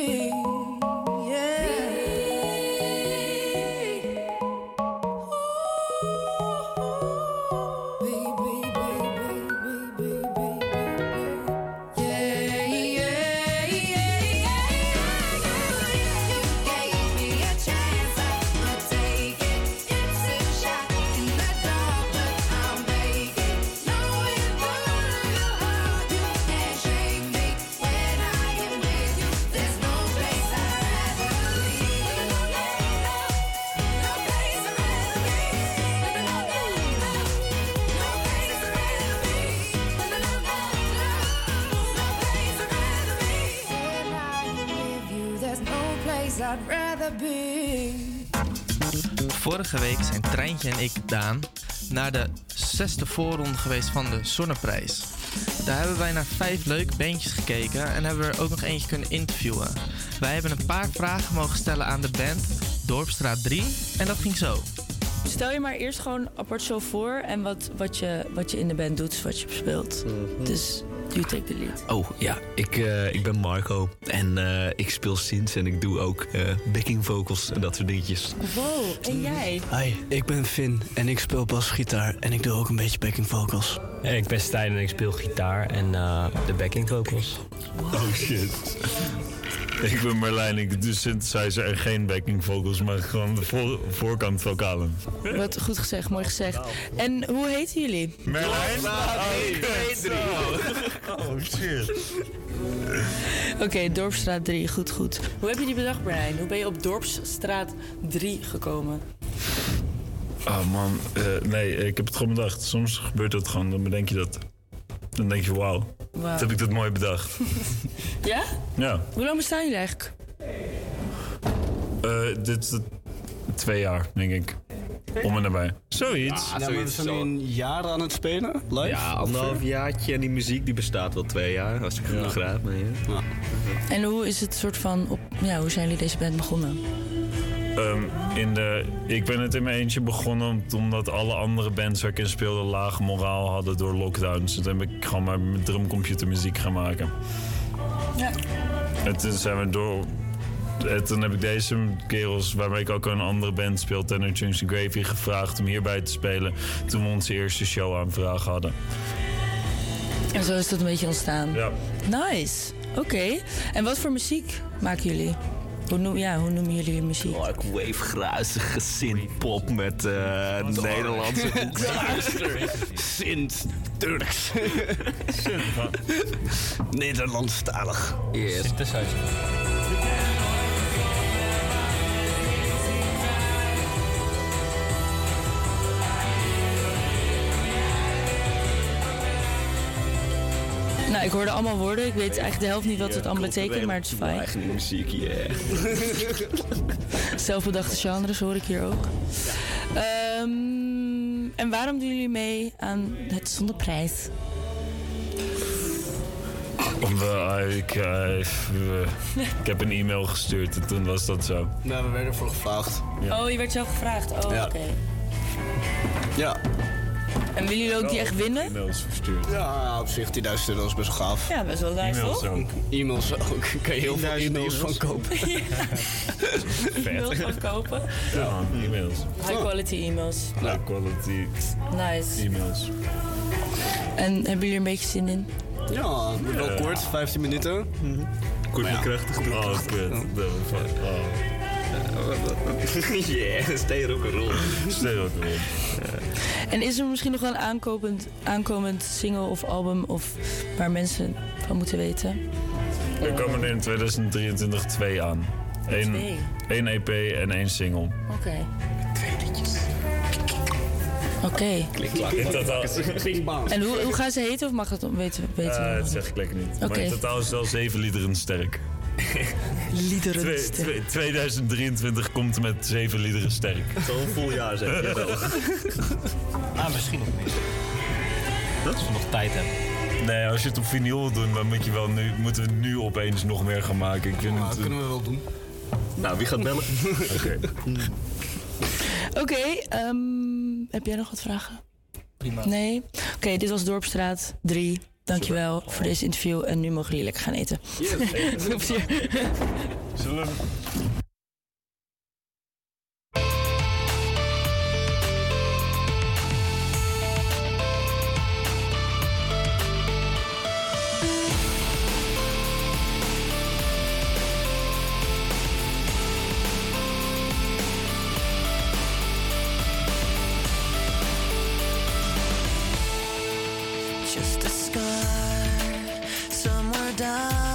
Vorige week zijn Treintje en ik, Daan, naar de zesde voorronde geweest van de Zonneprijs. Daar hebben wij naar vijf leuke bandjes gekeken en hebben we er ook nog eentje kunnen interviewen. Wij hebben een paar vragen mogen stellen aan de band Dorpstraat 3 en dat ging zo. Stel je maar eerst gewoon apart zo voor en wat, wat, je, wat je in de band doet, wat je speelt. Dus you take the lead. Oh ja, ik, eh, ik ben Marco en eh, ik speel synths en ik doe ook eh, backing vocals en dat soort dingetjes. Wow, en jij? Hi, ik ben Finn en ik speel basgitaar en ik doe ook een beetje backing vocals. Ik ben Stijn en ik speel gitaar en eh, de backing vocals. Oh shit. Ik ben Marlijn, ik doe synthesizer en geen backing vocals, maar gewoon de voor- voorkant vocalen. Wat goed gezegd, mooi gezegd. En hoe heten jullie? Merlijn? Oh shit. Oké, Dorpsstraat 3, goed, goed. Hoe heb je die bedacht, Brian? Hoe ben je op Dorpsstraat 3 gekomen? Oh man, eh, nee, ik heb het gewoon bedacht. Soms gebeurt dat gewoon, dan bedenk je dat. Dan denk je, wauw, Wauw. wat heb ik dat mooi bedacht. Ja? Ja, Hoe lang bestaan jullie eigenlijk? eh, dit is twee jaar, denk ik. Om en nabij. Zoiets. Ja, maar we zijn nu een jaar aan het spelen, live? Ja, anderhalf jaartje en die muziek die bestaat wel twee jaar, als ik het nog raad. Maar ja. En hoe is het soort van op, ja, hoe zijn jullie deze band begonnen? Ehm, in de, ik ben het in mijn eentje begonnen omdat alle andere bands waar ik in speelde lage moraal hadden door lockdowns. Dus toen heb ik gewoon maar met drumcomputermuziek gaan maken. Ja. En toen zijn we door. En toen heb ik deze kerels, waarmee ik ook een andere band speel, Tenor Junction Gravy, gevraagd om hierbij te spelen. Toen we onze eerste show aanvraag hadden. En zo is dat een beetje ontstaan. Ja. Nice. Oké. En wat voor muziek maken jullie? Hoe, noem, ja, hoe noemen jullie je muziek? Oh, ik wave gruizige synthpop met eh Nederlandse Sint Turks. Nederlandstalig. Yes. Nou, ik hoorde allemaal woorden. Ik weet eigenlijk de helft niet wat het allemaal betekent, maar het is fijn. Eigen muziek, yeah. Zelfbedachte genres hoor ik hier ook. Ehm, en waarom doen jullie mee aan het Zonneprijs? Omdat eh, ik, eh, eh, ik heb een e-mail gestuurd en toen was dat zo. Nou, we werden ervoor gevraagd. Oh, je werd zo gevraagd. Oh, Ja. oké. Ja. En willen jullie ook die echt winnen? E-mails verstuurd. Ja, op zich 10.000 euro is best wel gaaf. Ja, best wel nice, toch? E-mails ook. Kan je heel veel e-mails van kopen. E-mails van kopen. Ja, e-mails. High quality e-mails. High quality Nice. e-mails. En hebben jullie er een beetje zin in? Ja, wel kort, 15 minuten. Kort Maar en ja, krachtig. Oh, kut. Oh. yeah, stay rock'n'roll. Stay rock'n'roll. En is er misschien nog wel een aankomend, aankomend single of album of waar mensen van moeten weten? Er komen er in 2023 twee aan. Eén, Twee? één EP en één single. Oké. Oké. In totaal. En hoe, hoe gaan ze heten of mag dat weten, weten Eh, niet? zeg ik lekker niet. Oké. Maar in totaal is het wel zeven liederen sterk. Liederen Twee- sterk. twee- 2023 komt met zeven liederen sterk. Het zal een vol jaar zijn, jawel. Ah, misschien nog niet. Als we nog tijd hebben. Nee, als je het op vinyl wil doen, dan moet je wel nu, moeten we nu opeens nog meer gaan maken. Ik vind het, kunnen we wel doen. Nou, wie gaat bellen? Oké. Oké, ehm, heb jij nog wat vragen? Prima. Nee? Oké, dit was Dorpstraat 3. Dankjewel voor deze interview. En nu mogen jullie lekker gaan eten. Veel plezier. Zullen Just done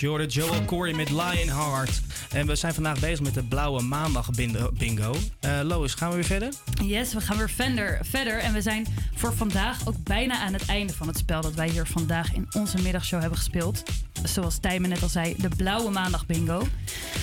Yes, je Corey met Lionheart. En we zijn vandaag bezig met de Blauwe Maandag bingo. Eh, Lois, gaan we weer verder? Yes, we gaan weer verder, verder. En we zijn voor vandaag ook bijna aan het einde van het spel dat wij hier vandaag in onze middagshow hebben gespeeld. Zoals Tijmen net al zei, de Blauwe Maandag Bingo.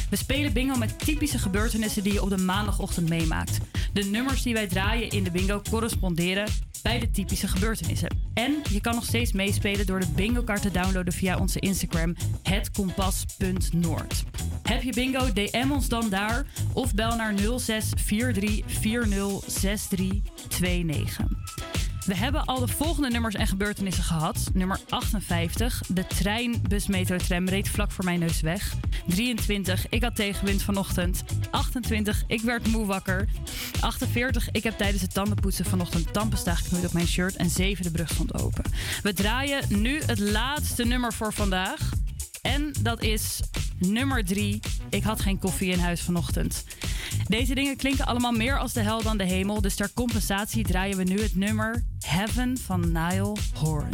We spelen bingo met typische gebeurtenissen die je op de maandagochtend meemaakt. De nummers die wij draaien in de bingo corresponderen bij de typische gebeurtenissen. En je kan nog steeds meespelen door de bingo kaart te downloaden via onze Instagram, hetkompas.noord. Heb je bingo, DM ons dan daar of bel naar 0643406329. We hebben al de volgende nummers en gebeurtenissen gehad. Nummer 58, de trein, bus, metro, tram reed vlak voor mijn neus weg. 23, ik had tegenwind vanochtend. 28, ik werd moe wakker. 48, ik heb tijdens het tandenpoetsen vanochtend tandpasta geknoeid op mijn shirt. En 7, de brug stond open. We draaien nu het laatste nummer voor vandaag. En dat is nummer 3. Ik had geen koffie in huis vanochtend. Deze dingen klinken allemaal meer als de hel dan de hemel. Dus ter compensatie draaien we nu het nummer Heaven van Niall Horan.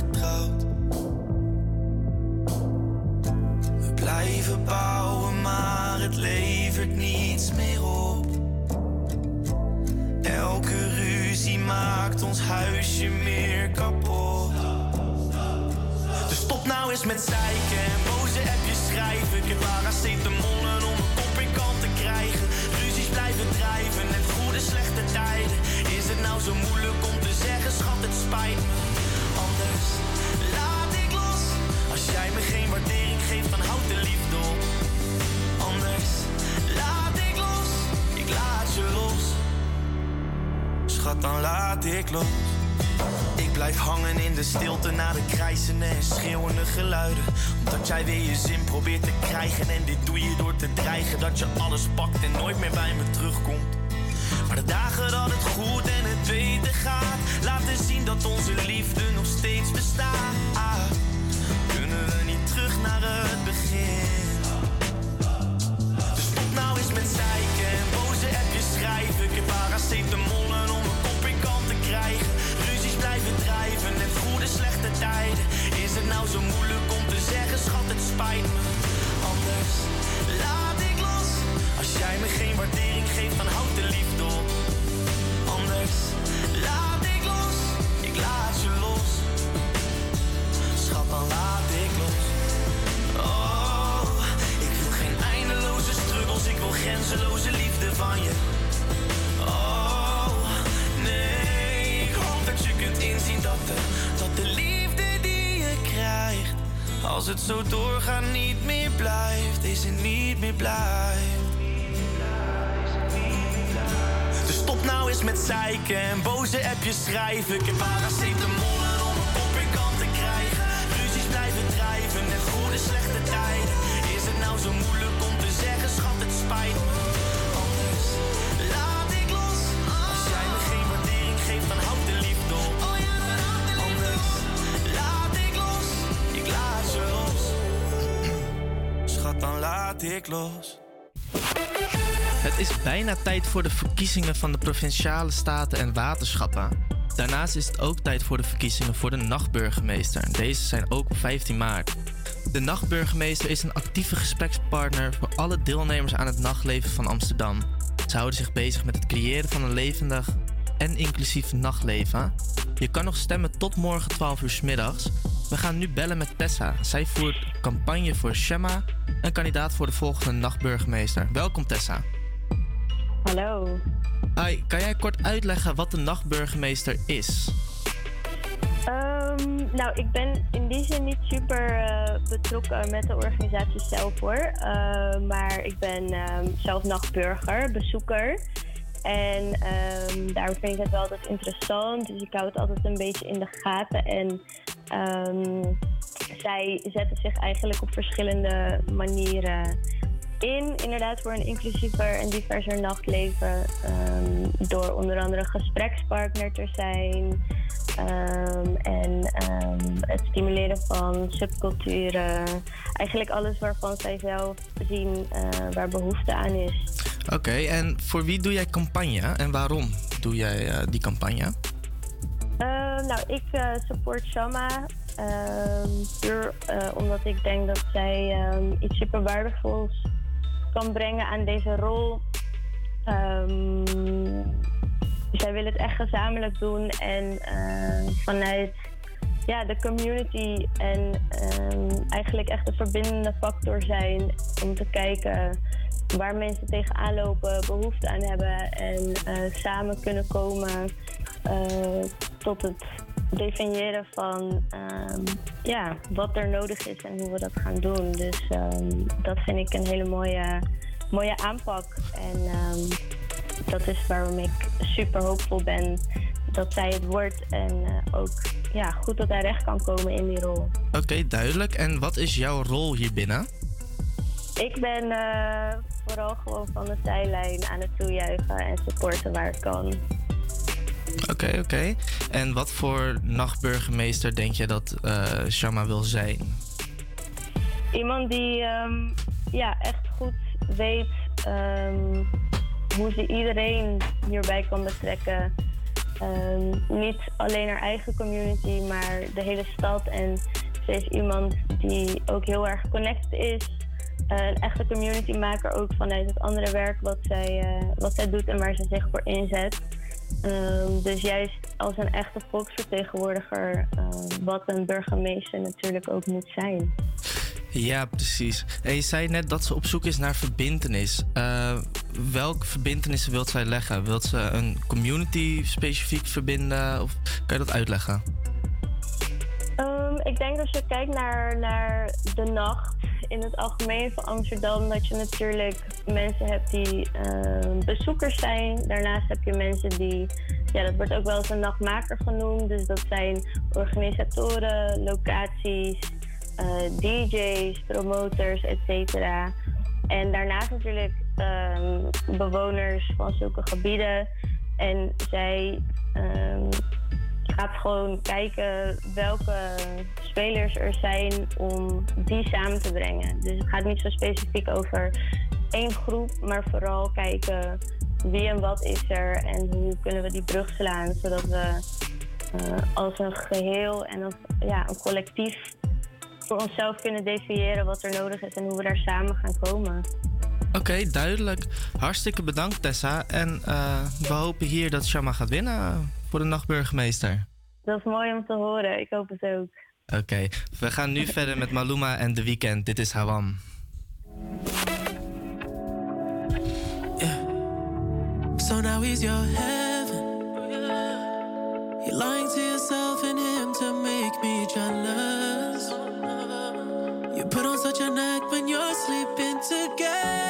De stilte na de krijzende en schreeuwende geluiden. Omdat jij weer je zin probeert te krijgen. En dit doe je door te dreigen dat je alles pakt en nooit meer bij me terugkomt. Maar de dagen dat het goed en het beter gaat, laten zien dat onze liefde nog steeds bestaat. Grenzeloze liefde van je. Oh, nee, ik hoop dat je kunt inzien dat de, dat de liefde die je krijgt, als het zo doorgaat niet meer blijft, is het niet meer blijft. Dus stop nou eens met zeiken en boze appjes schrijven. Ik heb paracetamollen laat ik. Het is bijna tijd voor de verkiezingen van de provinciale staten en waterschappen. Daarnaast is het ook tijd voor de verkiezingen voor de nachtburgemeester. Deze zijn ook op 15 maart. De nachtburgemeester is een actieve gesprekspartner voor alle deelnemers aan het nachtleven van Amsterdam. Ze houden zich bezig met het creëren van een levendig en inclusief nachtleven. Je kan nog stemmen tot morgen 12 uur 's middags. We gaan nu bellen met Tessa. Zij voert campagne voor Shema, een kandidaat voor de volgende nachtburgemeester. Welkom Tessa. Hallo. Hi, kan jij kort uitleggen wat de nachtburgemeester is? Ehm, nou, ik ben in die zin niet super eh, betrokken met de organisatie zelf hoor. Eh, maar ik ben ehm, zelf nachtburger, bezoeker. En ehm daarom vind ik het wel altijd interessant. Dus ik hou het altijd een beetje in de gaten. En ehm, zij zetten zich eigenlijk op verschillende manieren in. Inderdaad, voor een inclusiever en diverser nachtleven. ehm, door onder andere gesprekspartner te zijn. ehm, en ehm, het stimuleren van subculturen. Eigenlijk alles waarvan zij zelf zien eh, waar behoefte aan is. Oké, en voor wie doe jij campagne en waarom doe jij eh, die campagne? Nou, ik eh, support Shama. puur omdat ik denk dat zij iets super waardevols kan brengen aan deze rol. Ehm, zij wil het echt gezamenlijk doen en eh, vanuit ja, de community en ehm, eigenlijk echt de verbindende factor zijn om te kijken waar mensen tegenaan lopen, behoefte aan hebben en eh, samen kunnen komen tot het definiëren van ehm, ja, wat er nodig is en hoe we dat gaan doen. Dus ehm, dat vind ik een hele mooie, mooie aanpak. En ehm, dat is waarom ik super hoopvol ben dat zij het wordt en eh, ook ja, goed tot haar recht kan komen in die rol. Oké, duidelijk. En wat is jouw rol hier binnen? Ik ben eh, vooral gewoon van de zijlijn aan het toejuichen en supporten waar ik kan. Oké, oké. En wat voor nachtburgemeester denk je dat eh Shama wil zijn? Iemand die ehm, ja, echt goed weet ehm, hoe ze iedereen hierbij kan betrekken. Ehm, niet alleen haar eigen community, maar de hele stad. En ze is iemand die ook heel erg connected is. Eh, een echte communitymaker ook vanuit het andere werk wat zij, eh, wat zij doet en waar ze zich voor inzet. Ehm, dus juist als een echte volksvertegenwoordiger, ehm, wat een burgemeester natuurlijk ook moet zijn. Ja, precies. En je zei net dat ze op zoek is naar verbindenis. Eh, welke verbindenissen wilt zij leggen? Wilt ze een community specifiek verbinden? Of kan je dat uitleggen? Ik denk als je kijkt naar, naar de nacht, in het algemeen van Amsterdam dat je natuurlijk mensen hebt die ehm, bezoekers zijn. Daarnaast heb je mensen die, ja, dat wordt ook wel eens een nachtmaker genoemd. Dus dat zijn organisatoren, locaties, eh, DJ's, promoters, et cetera. En daarnaast natuurlijk ehm, bewoners van zulke gebieden. En zij ehm, gaat gewoon kijken welke spelers er zijn om die samen te brengen. Dus het gaat niet zo specifiek over één groep, maar vooral kijken wie en wat is er en hoe kunnen we die brug slaan, zodat we eh, als een geheel en als ja, een collectief voor onszelf kunnen definiëren wat er nodig is en hoe we daar samen gaan komen. Oké, duidelijk. Hartstikke bedankt Tessa. En eh, we hopen hier dat Shama gaat winnen voor de nachtburgemeester. Dat is mooi om te horen. Ik hoop het ook. Oké, we gaan nu verder met Maluma en The Weeknd. Dit is Hawam. So now he's your heaven. You're lying to yourself and him to make me jealous. You put on such an act when you're sleeping together.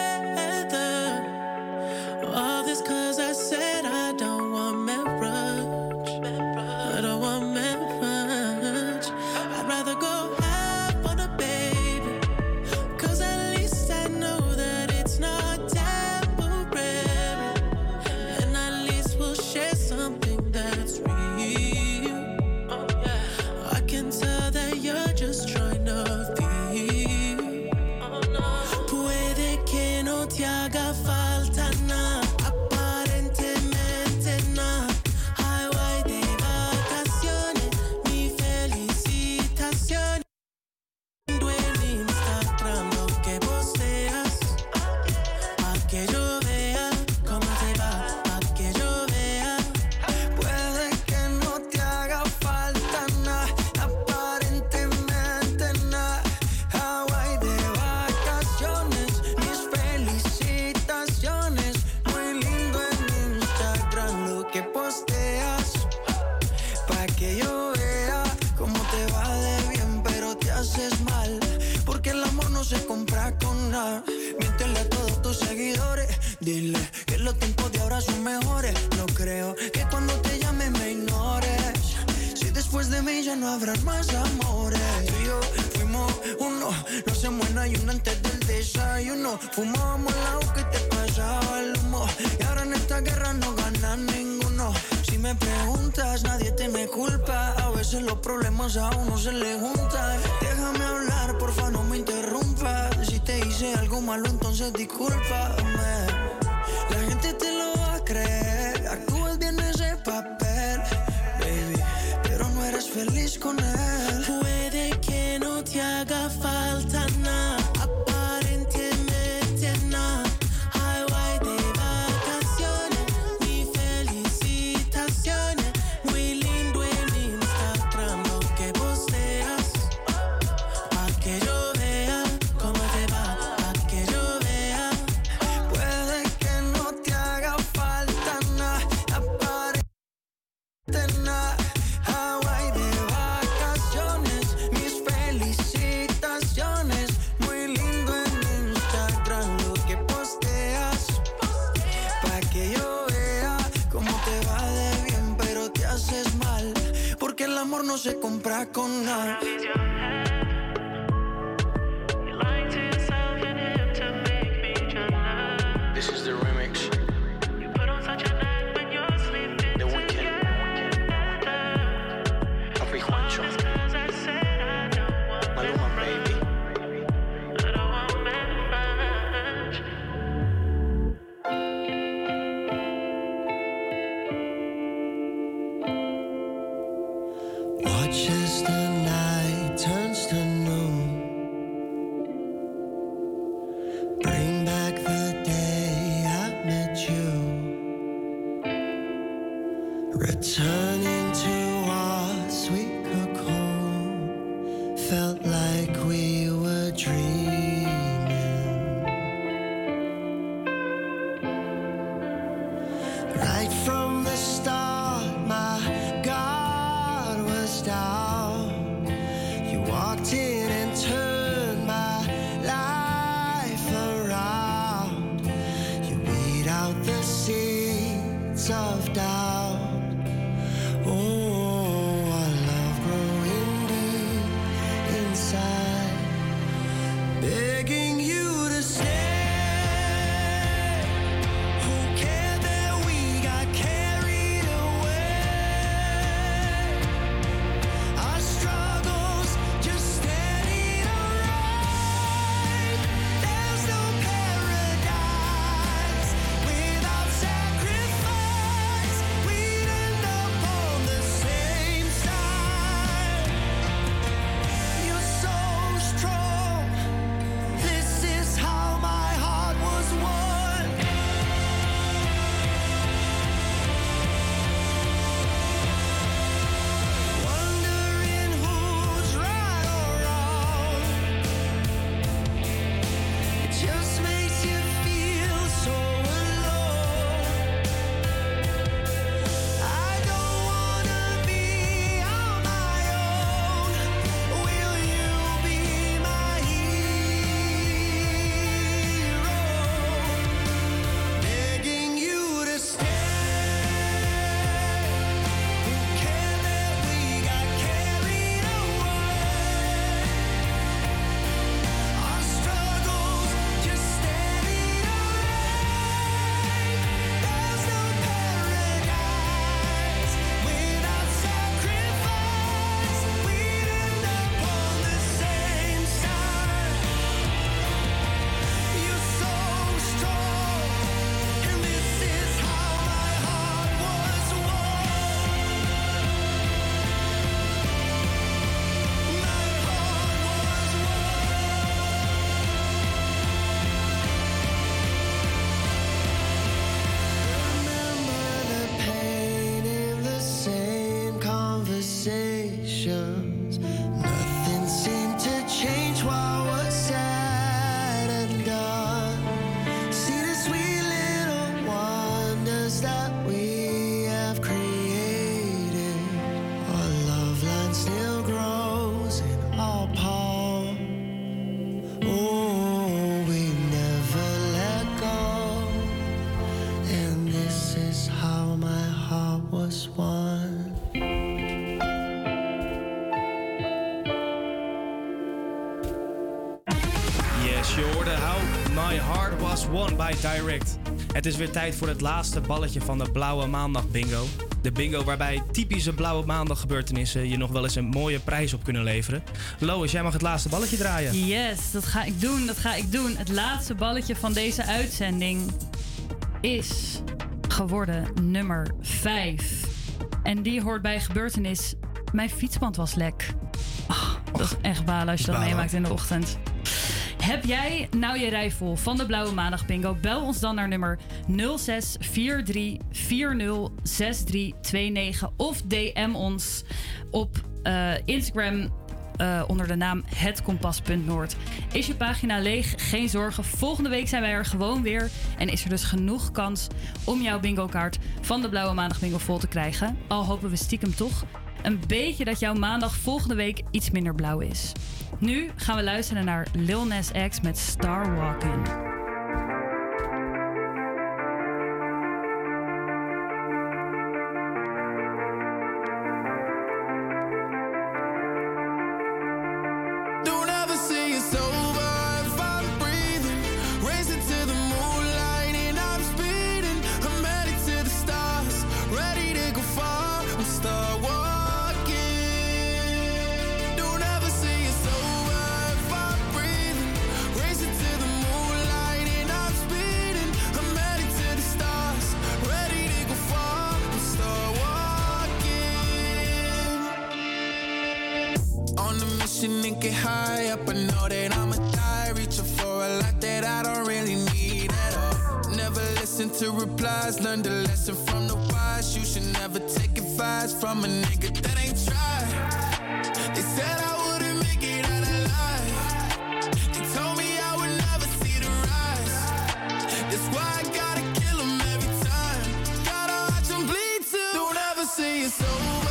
No habrá más amores. Tú y yo fuimos uno. No se muera y uno antes del desayuno. Fumábamos el agua que te pasaba el humo. Y ahora en esta guerra no gana ninguno. Si me preguntas, nadie te me culpa. A veces los problemas a uno se le juntan. Déjame hablar, porfa, no me interrumpas. Si te hice algo malo, entonces discúlpame. Feliz con él. Compra con nada. Won by Direct. Het is weer tijd voor het laatste balletje van de Blauwe Maandag Bingo. De bingo waarbij typische Blauwe Maandag gebeurtenissen je nog wel eens een mooie prijs op kunnen leveren. Lois, jij mag het laatste balletje draaien. Yes, dat ga ik doen, dat ga ik doen. Het laatste balletje van deze uitzending is geworden nummer 5. En die hoort bij gebeurtenis. Mijn fietsband was lek. Ah, dat is echt balen als je dat meemaakt in de ochtend. Heb jij nou je rij vol van de Blauwe Maandag Bingo? Bel ons dan naar nummer 0643406329 of DM ons op eh, Instagram eh, onder de naam hetkompas.noord. Is je pagina leeg? Geen zorgen. Volgende week zijn wij er gewoon weer. En is er dus genoeg kans om jouw bingo kaart van de Blauwe Maandag Bingo vol te krijgen. Al hopen we stiekem toch een beetje dat jouw maandag volgende week iets minder blauw is. Nu gaan we luisteren naar Lil Nas X met Star Walking. Replies. Learn the lesson from the wise. You should never take advice from a nigga that ain't tried. They said I wouldn't make it out alive. They told me I would never see the rise. That's why I gotta kill every time. Gotta watch bleed too. Don't ever say it's over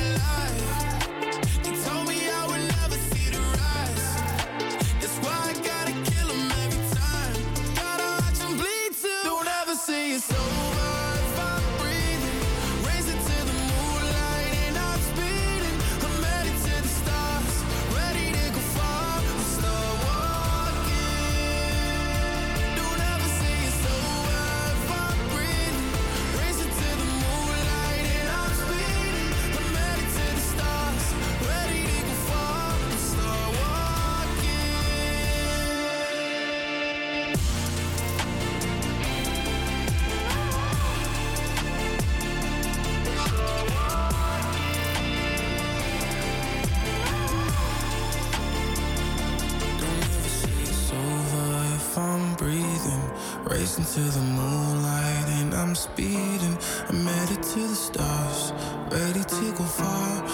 racing to the moonlight and I'm speeding. I'm headed to the stars, ready to go far.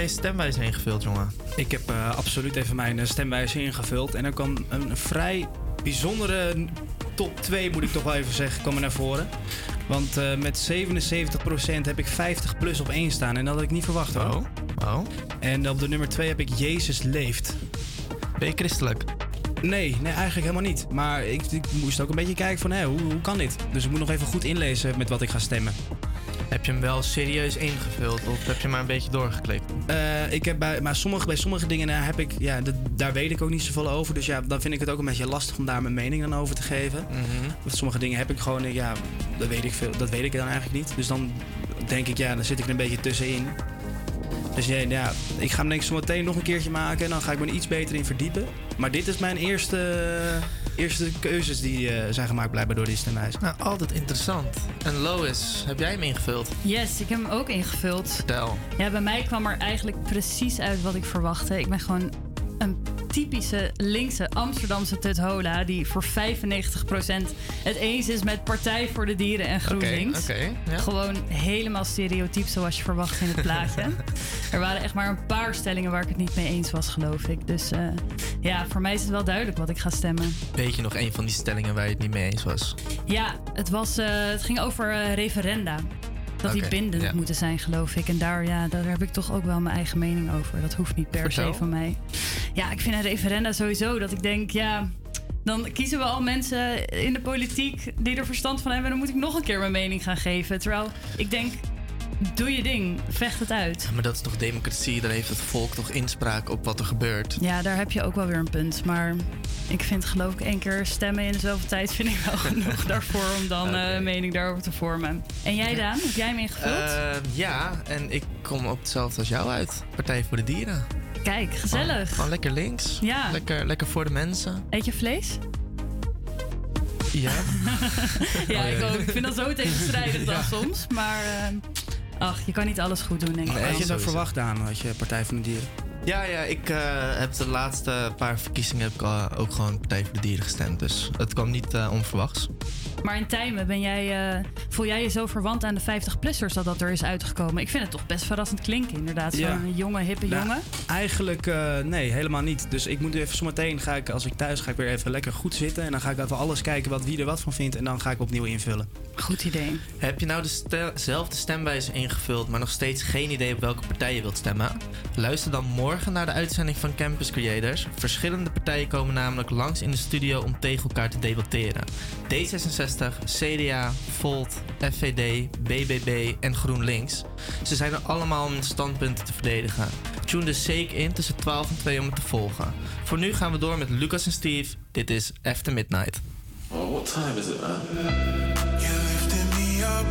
Je stemwijzer ingevuld, jongen? Ik heb eh, absoluut even mijn eh, stemwijzer ingevuld. En er kwam een vrij bijzondere top 2, moet ik toch wel even zeggen, kwam er naar voren. Want eh, met 77% heb ik 50 plus op 1 staan. En dat had ik niet verwacht hoor. Oh. oh. En op de nummer 2 heb ik Jezus leeft. Ben je christelijk? Nee, nee, eigenlijk helemaal niet. Maar ik, ik moest ook een beetje kijken van, hé, hoe, hoe kan dit? Dus ik moet nog even goed inlezen met wat ik ga stemmen. Heb je hem wel serieus ingevuld of heb je maar een beetje doorgeklikt? Eh, ik heb bij, maar sommige, bij sommige dingen eh, heb ik, ja, dat- daar weet ik ook niet zoveel over. Dus ja, dan vind ik het ook een beetje lastig om daar mijn mening dan over te geven. Mhm. Want sommige dingen heb ik gewoon, eh, ja, dat weet ik, veel, dat weet ik dan eigenlijk niet. Dus dan denk ik, ja, dan zit ik er een beetje tussenin. Dus ja, ja, ik ga hem denk ik zo meteen nog een keertje maken en dan ga ik me er iets beter in verdiepen. Maar dit is mijn eerste, eerste keuzes die eh, zijn gemaakt blijkbaar door die stemwijzer. Nou, altijd interessant. En Lois, heb jij hem ingevuld? Yes, ik heb hem ook ingevuld. Vertel. Ja, bij mij kwam er eigenlijk precies uit wat ik verwachtte. Ik ben gewoon een typische linkse Amsterdamse tuthola... die voor 95% het eens is met Partij voor de Dieren en GroenLinks. Ja. Gewoon helemaal stereotyp zoals je verwacht in het plaatje. er waren echt maar een paar stellingen waar ik het niet mee eens was, geloof ik. Dus eh, ja, voor mij is het wel duidelijk wat ik ga stemmen. Weet je nog een van die stellingen waar je het niet mee eens was? Ja, het, was, eh, het ging over eh, referenda. Dat die bindend ja. moeten zijn, geloof ik. En daar, ja, daar heb ik toch ook wel mijn eigen mening over. Dat hoeft niet per Vertel. se van mij. Ja, ik vind een referenda sowieso dat ik denk, ja... Dan kiezen we al mensen in de politiek die er verstand van hebben. En dan moet ik nog een keer mijn mening gaan geven. Terwijl ik denk, doe je ding. Vecht het uit. Ja, maar dat is toch democratie? Daar heeft het volk toch inspraak op wat er gebeurt? Ja, daar heb je ook wel weer een punt. Maar ik vind geloof ik één keer stemmen in dezelfde tijd... vind ik wel genoeg daarvoor om dan eh, een mening daarover te vormen. En jij Daan, heb jij hem ingevuld? Eh, ja, en ik kom op hetzelfde als jou uit. Partij voor de Dieren. Kijk, gezellig. Gewoon lekker links. Ja. Lekker, lekker voor de mensen. Eet je vlees? Ja. ja, Oh, ik ja. ook. Ik vind dat zo tegenstrijdig dan Ja. soms. Maar eh, ach, je kan niet alles goed doen, denk ik. Had je dat verwacht, Daan, als je Partij van de Dieren? Ja, ja, ik eh, heb de laatste paar verkiezingen heb ik, eh, ook gewoon Partij voor de Dieren gestemd. Dus het kwam niet eh, onverwachts. Maar in Tijmen, ben jij, eh, voel jij je zo verwant aan de 50-plussers dat dat er is uitgekomen? Ik vind het toch best verrassend klinken, inderdaad. Zo'n Ja. jonge, hippe Nou, jongen. Eigenlijk, eh, nee, helemaal niet. Dus ik moet even zometeen, ga ik, als ik thuis ga ik weer even lekker goed zitten. En dan ga ik even alles kijken wat wie er wat van vindt. En dan ga ik opnieuw invullen. Goed idee. Heb je nou dezelfde stemwijze ingevuld, maar nog steeds geen idee op welke partij je wilt stemmen? Luister dan morgen naar de uitzending van Campus Creators. Verschillende partijen komen namelijk langs in de studio om tegen elkaar te debatteren. D66, CDA, Volt, FVD, BBB en GroenLinks. Ze zijn er allemaal om hun standpunten te verdedigen. Tune dus zeker in tussen 12 en 2 om het te volgen. Voor nu gaan we door met Lucas en Steve. Dit is After Midnight. Oh, what time is it, man? You lifted me up,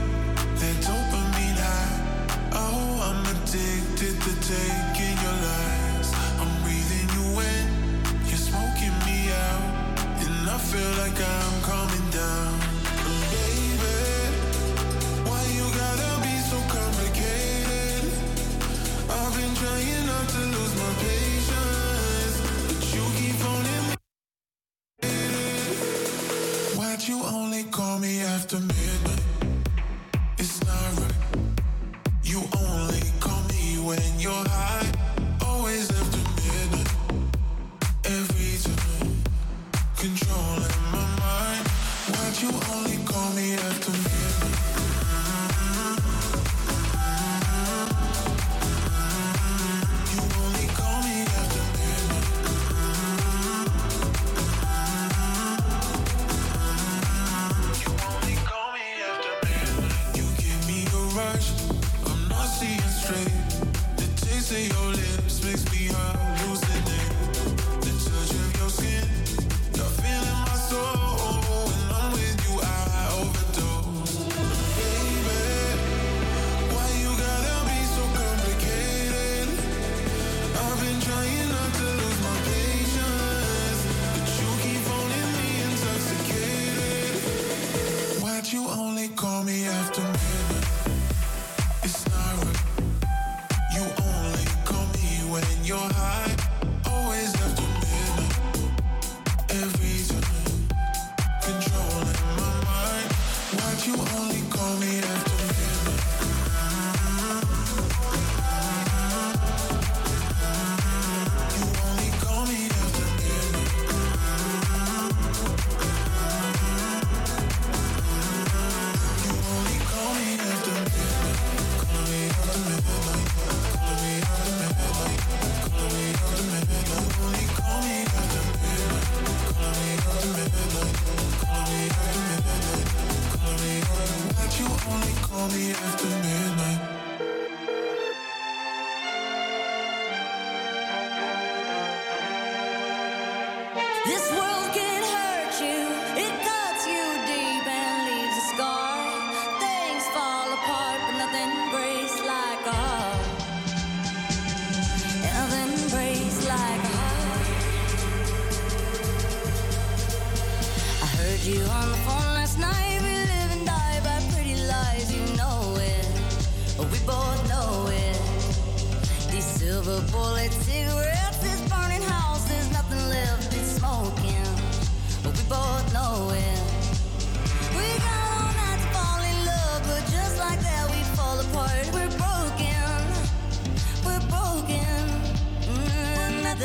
feel like I'm coming down. Baby, why you gotta be so complicated? I've been trying not to lose my patience, you keep me. Why'd you only call me after midnight? It's not right. You only call me when you're high. You only call me after call me after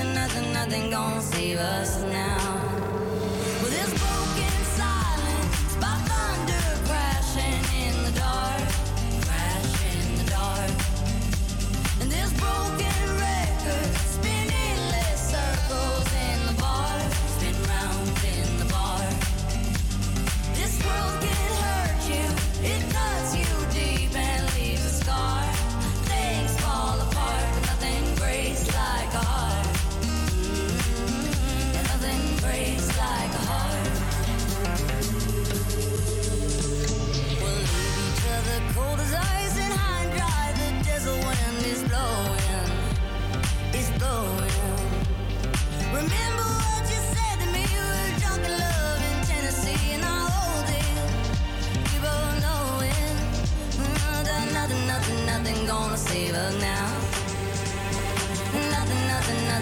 nothing, nothing, gonna save us now.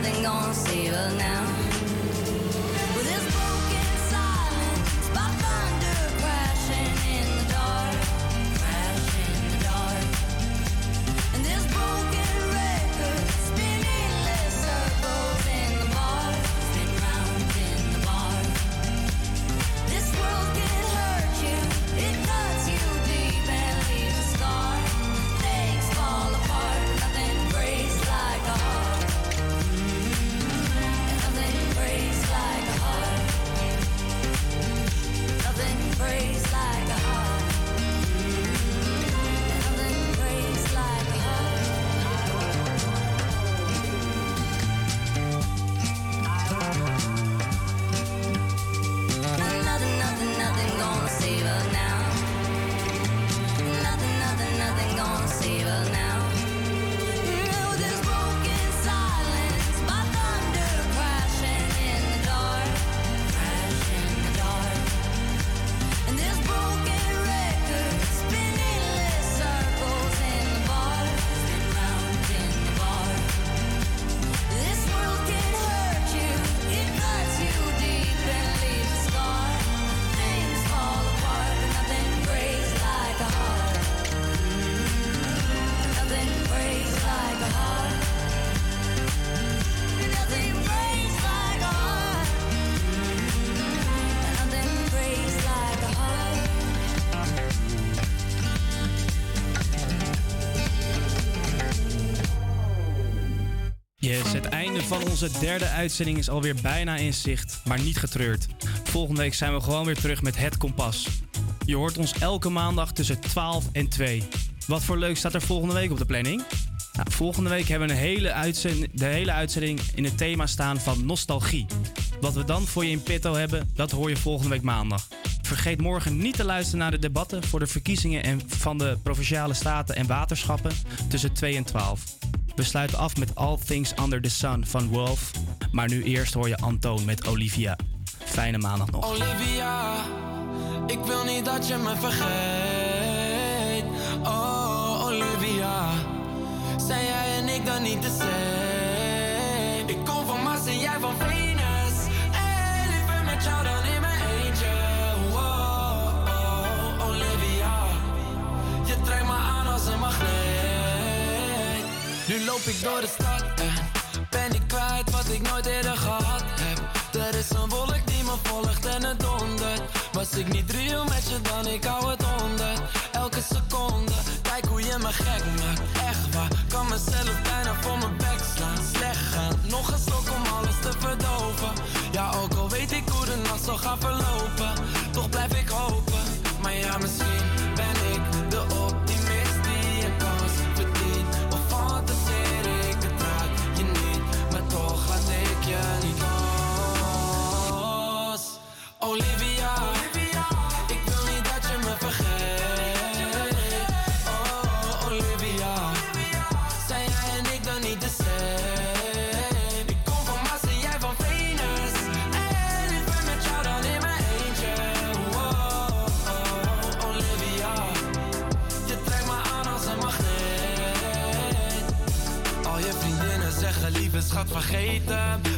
Nothing, gonna save us now. Van onze derde uitzending is alweer bijna in zicht, maar niet getreurd. Volgende week zijn we gewoon weer terug met Het Kompas. Je hoort ons elke maandag tussen 12 en 2. Wat voor leuk staat er volgende week op de planning? Nou, volgende week hebben we een hele de hele uitzending in het thema staan van nostalgie. Wat we dan voor je in petto hebben, dat hoor je volgende week maandag. Vergeet morgen niet te luisteren naar de debatten voor de verkiezingen en van de provinciale staten en waterschappen tussen 2 en 12. We sluiten af met All Things Under the Sun van Wolf. Maar nu eerst hoor je Antoon met Olivia. Fijne maandag nog. Olivia, ik wil niet dat je me vergeet. Oh, Olivia, zijn jij en ik dan niet de same? Ik kom van Mars en jij van Venus. Hey, liever met jou dan in mijn eentje. Oh, oh, Olivia, je trekt me aan als een magneet. Nu loop ik door de stad en ben ik kwijt wat ik nooit eerder gehad heb. Er is een wolk die me volgt en het dondert. Was ik niet real met je dan, ik hou het onder. Elke seconde, kijk hoe je me gek maakt. Echt waar, kan mezelf bijna voor mijn bek slaan. Slecht gaan, nog een stok om alles te verdoven. Ja, ook al weet ik hoe de nacht zal gaan verlopen. Toch blijf ik hopen, maar ja, misschien ben ik.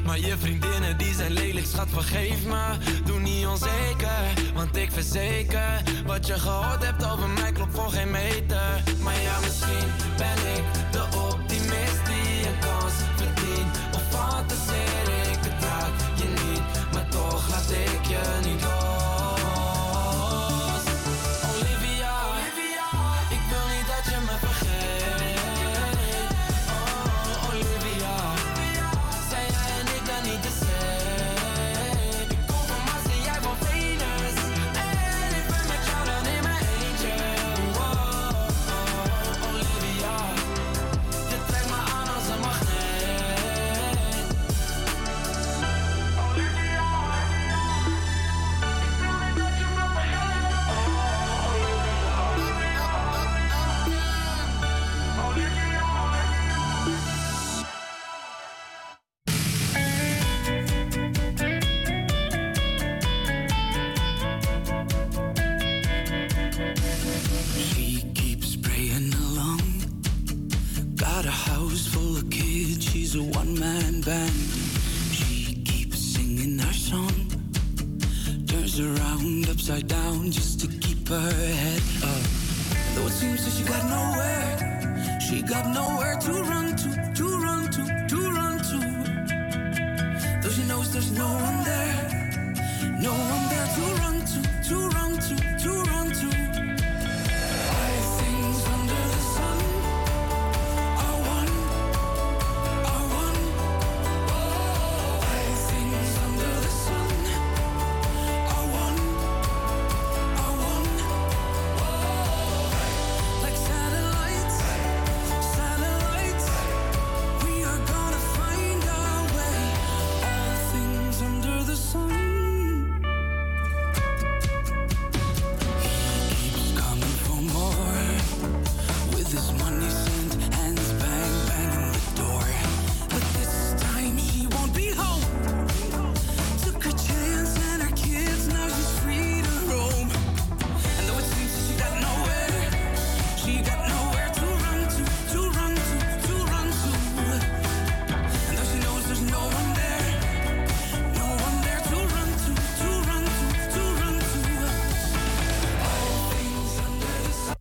Maar je vriendinnen die zijn lelijk schat vergeef me. Doe niet onzeker, want ik verzeker Wat je gehoord hebt over mij klopt voor geen meter. Maar ja misschien ben ik de optimist die een kans verdient. Of fantaseer ik betaal je niet Maar toch laat ik je niet door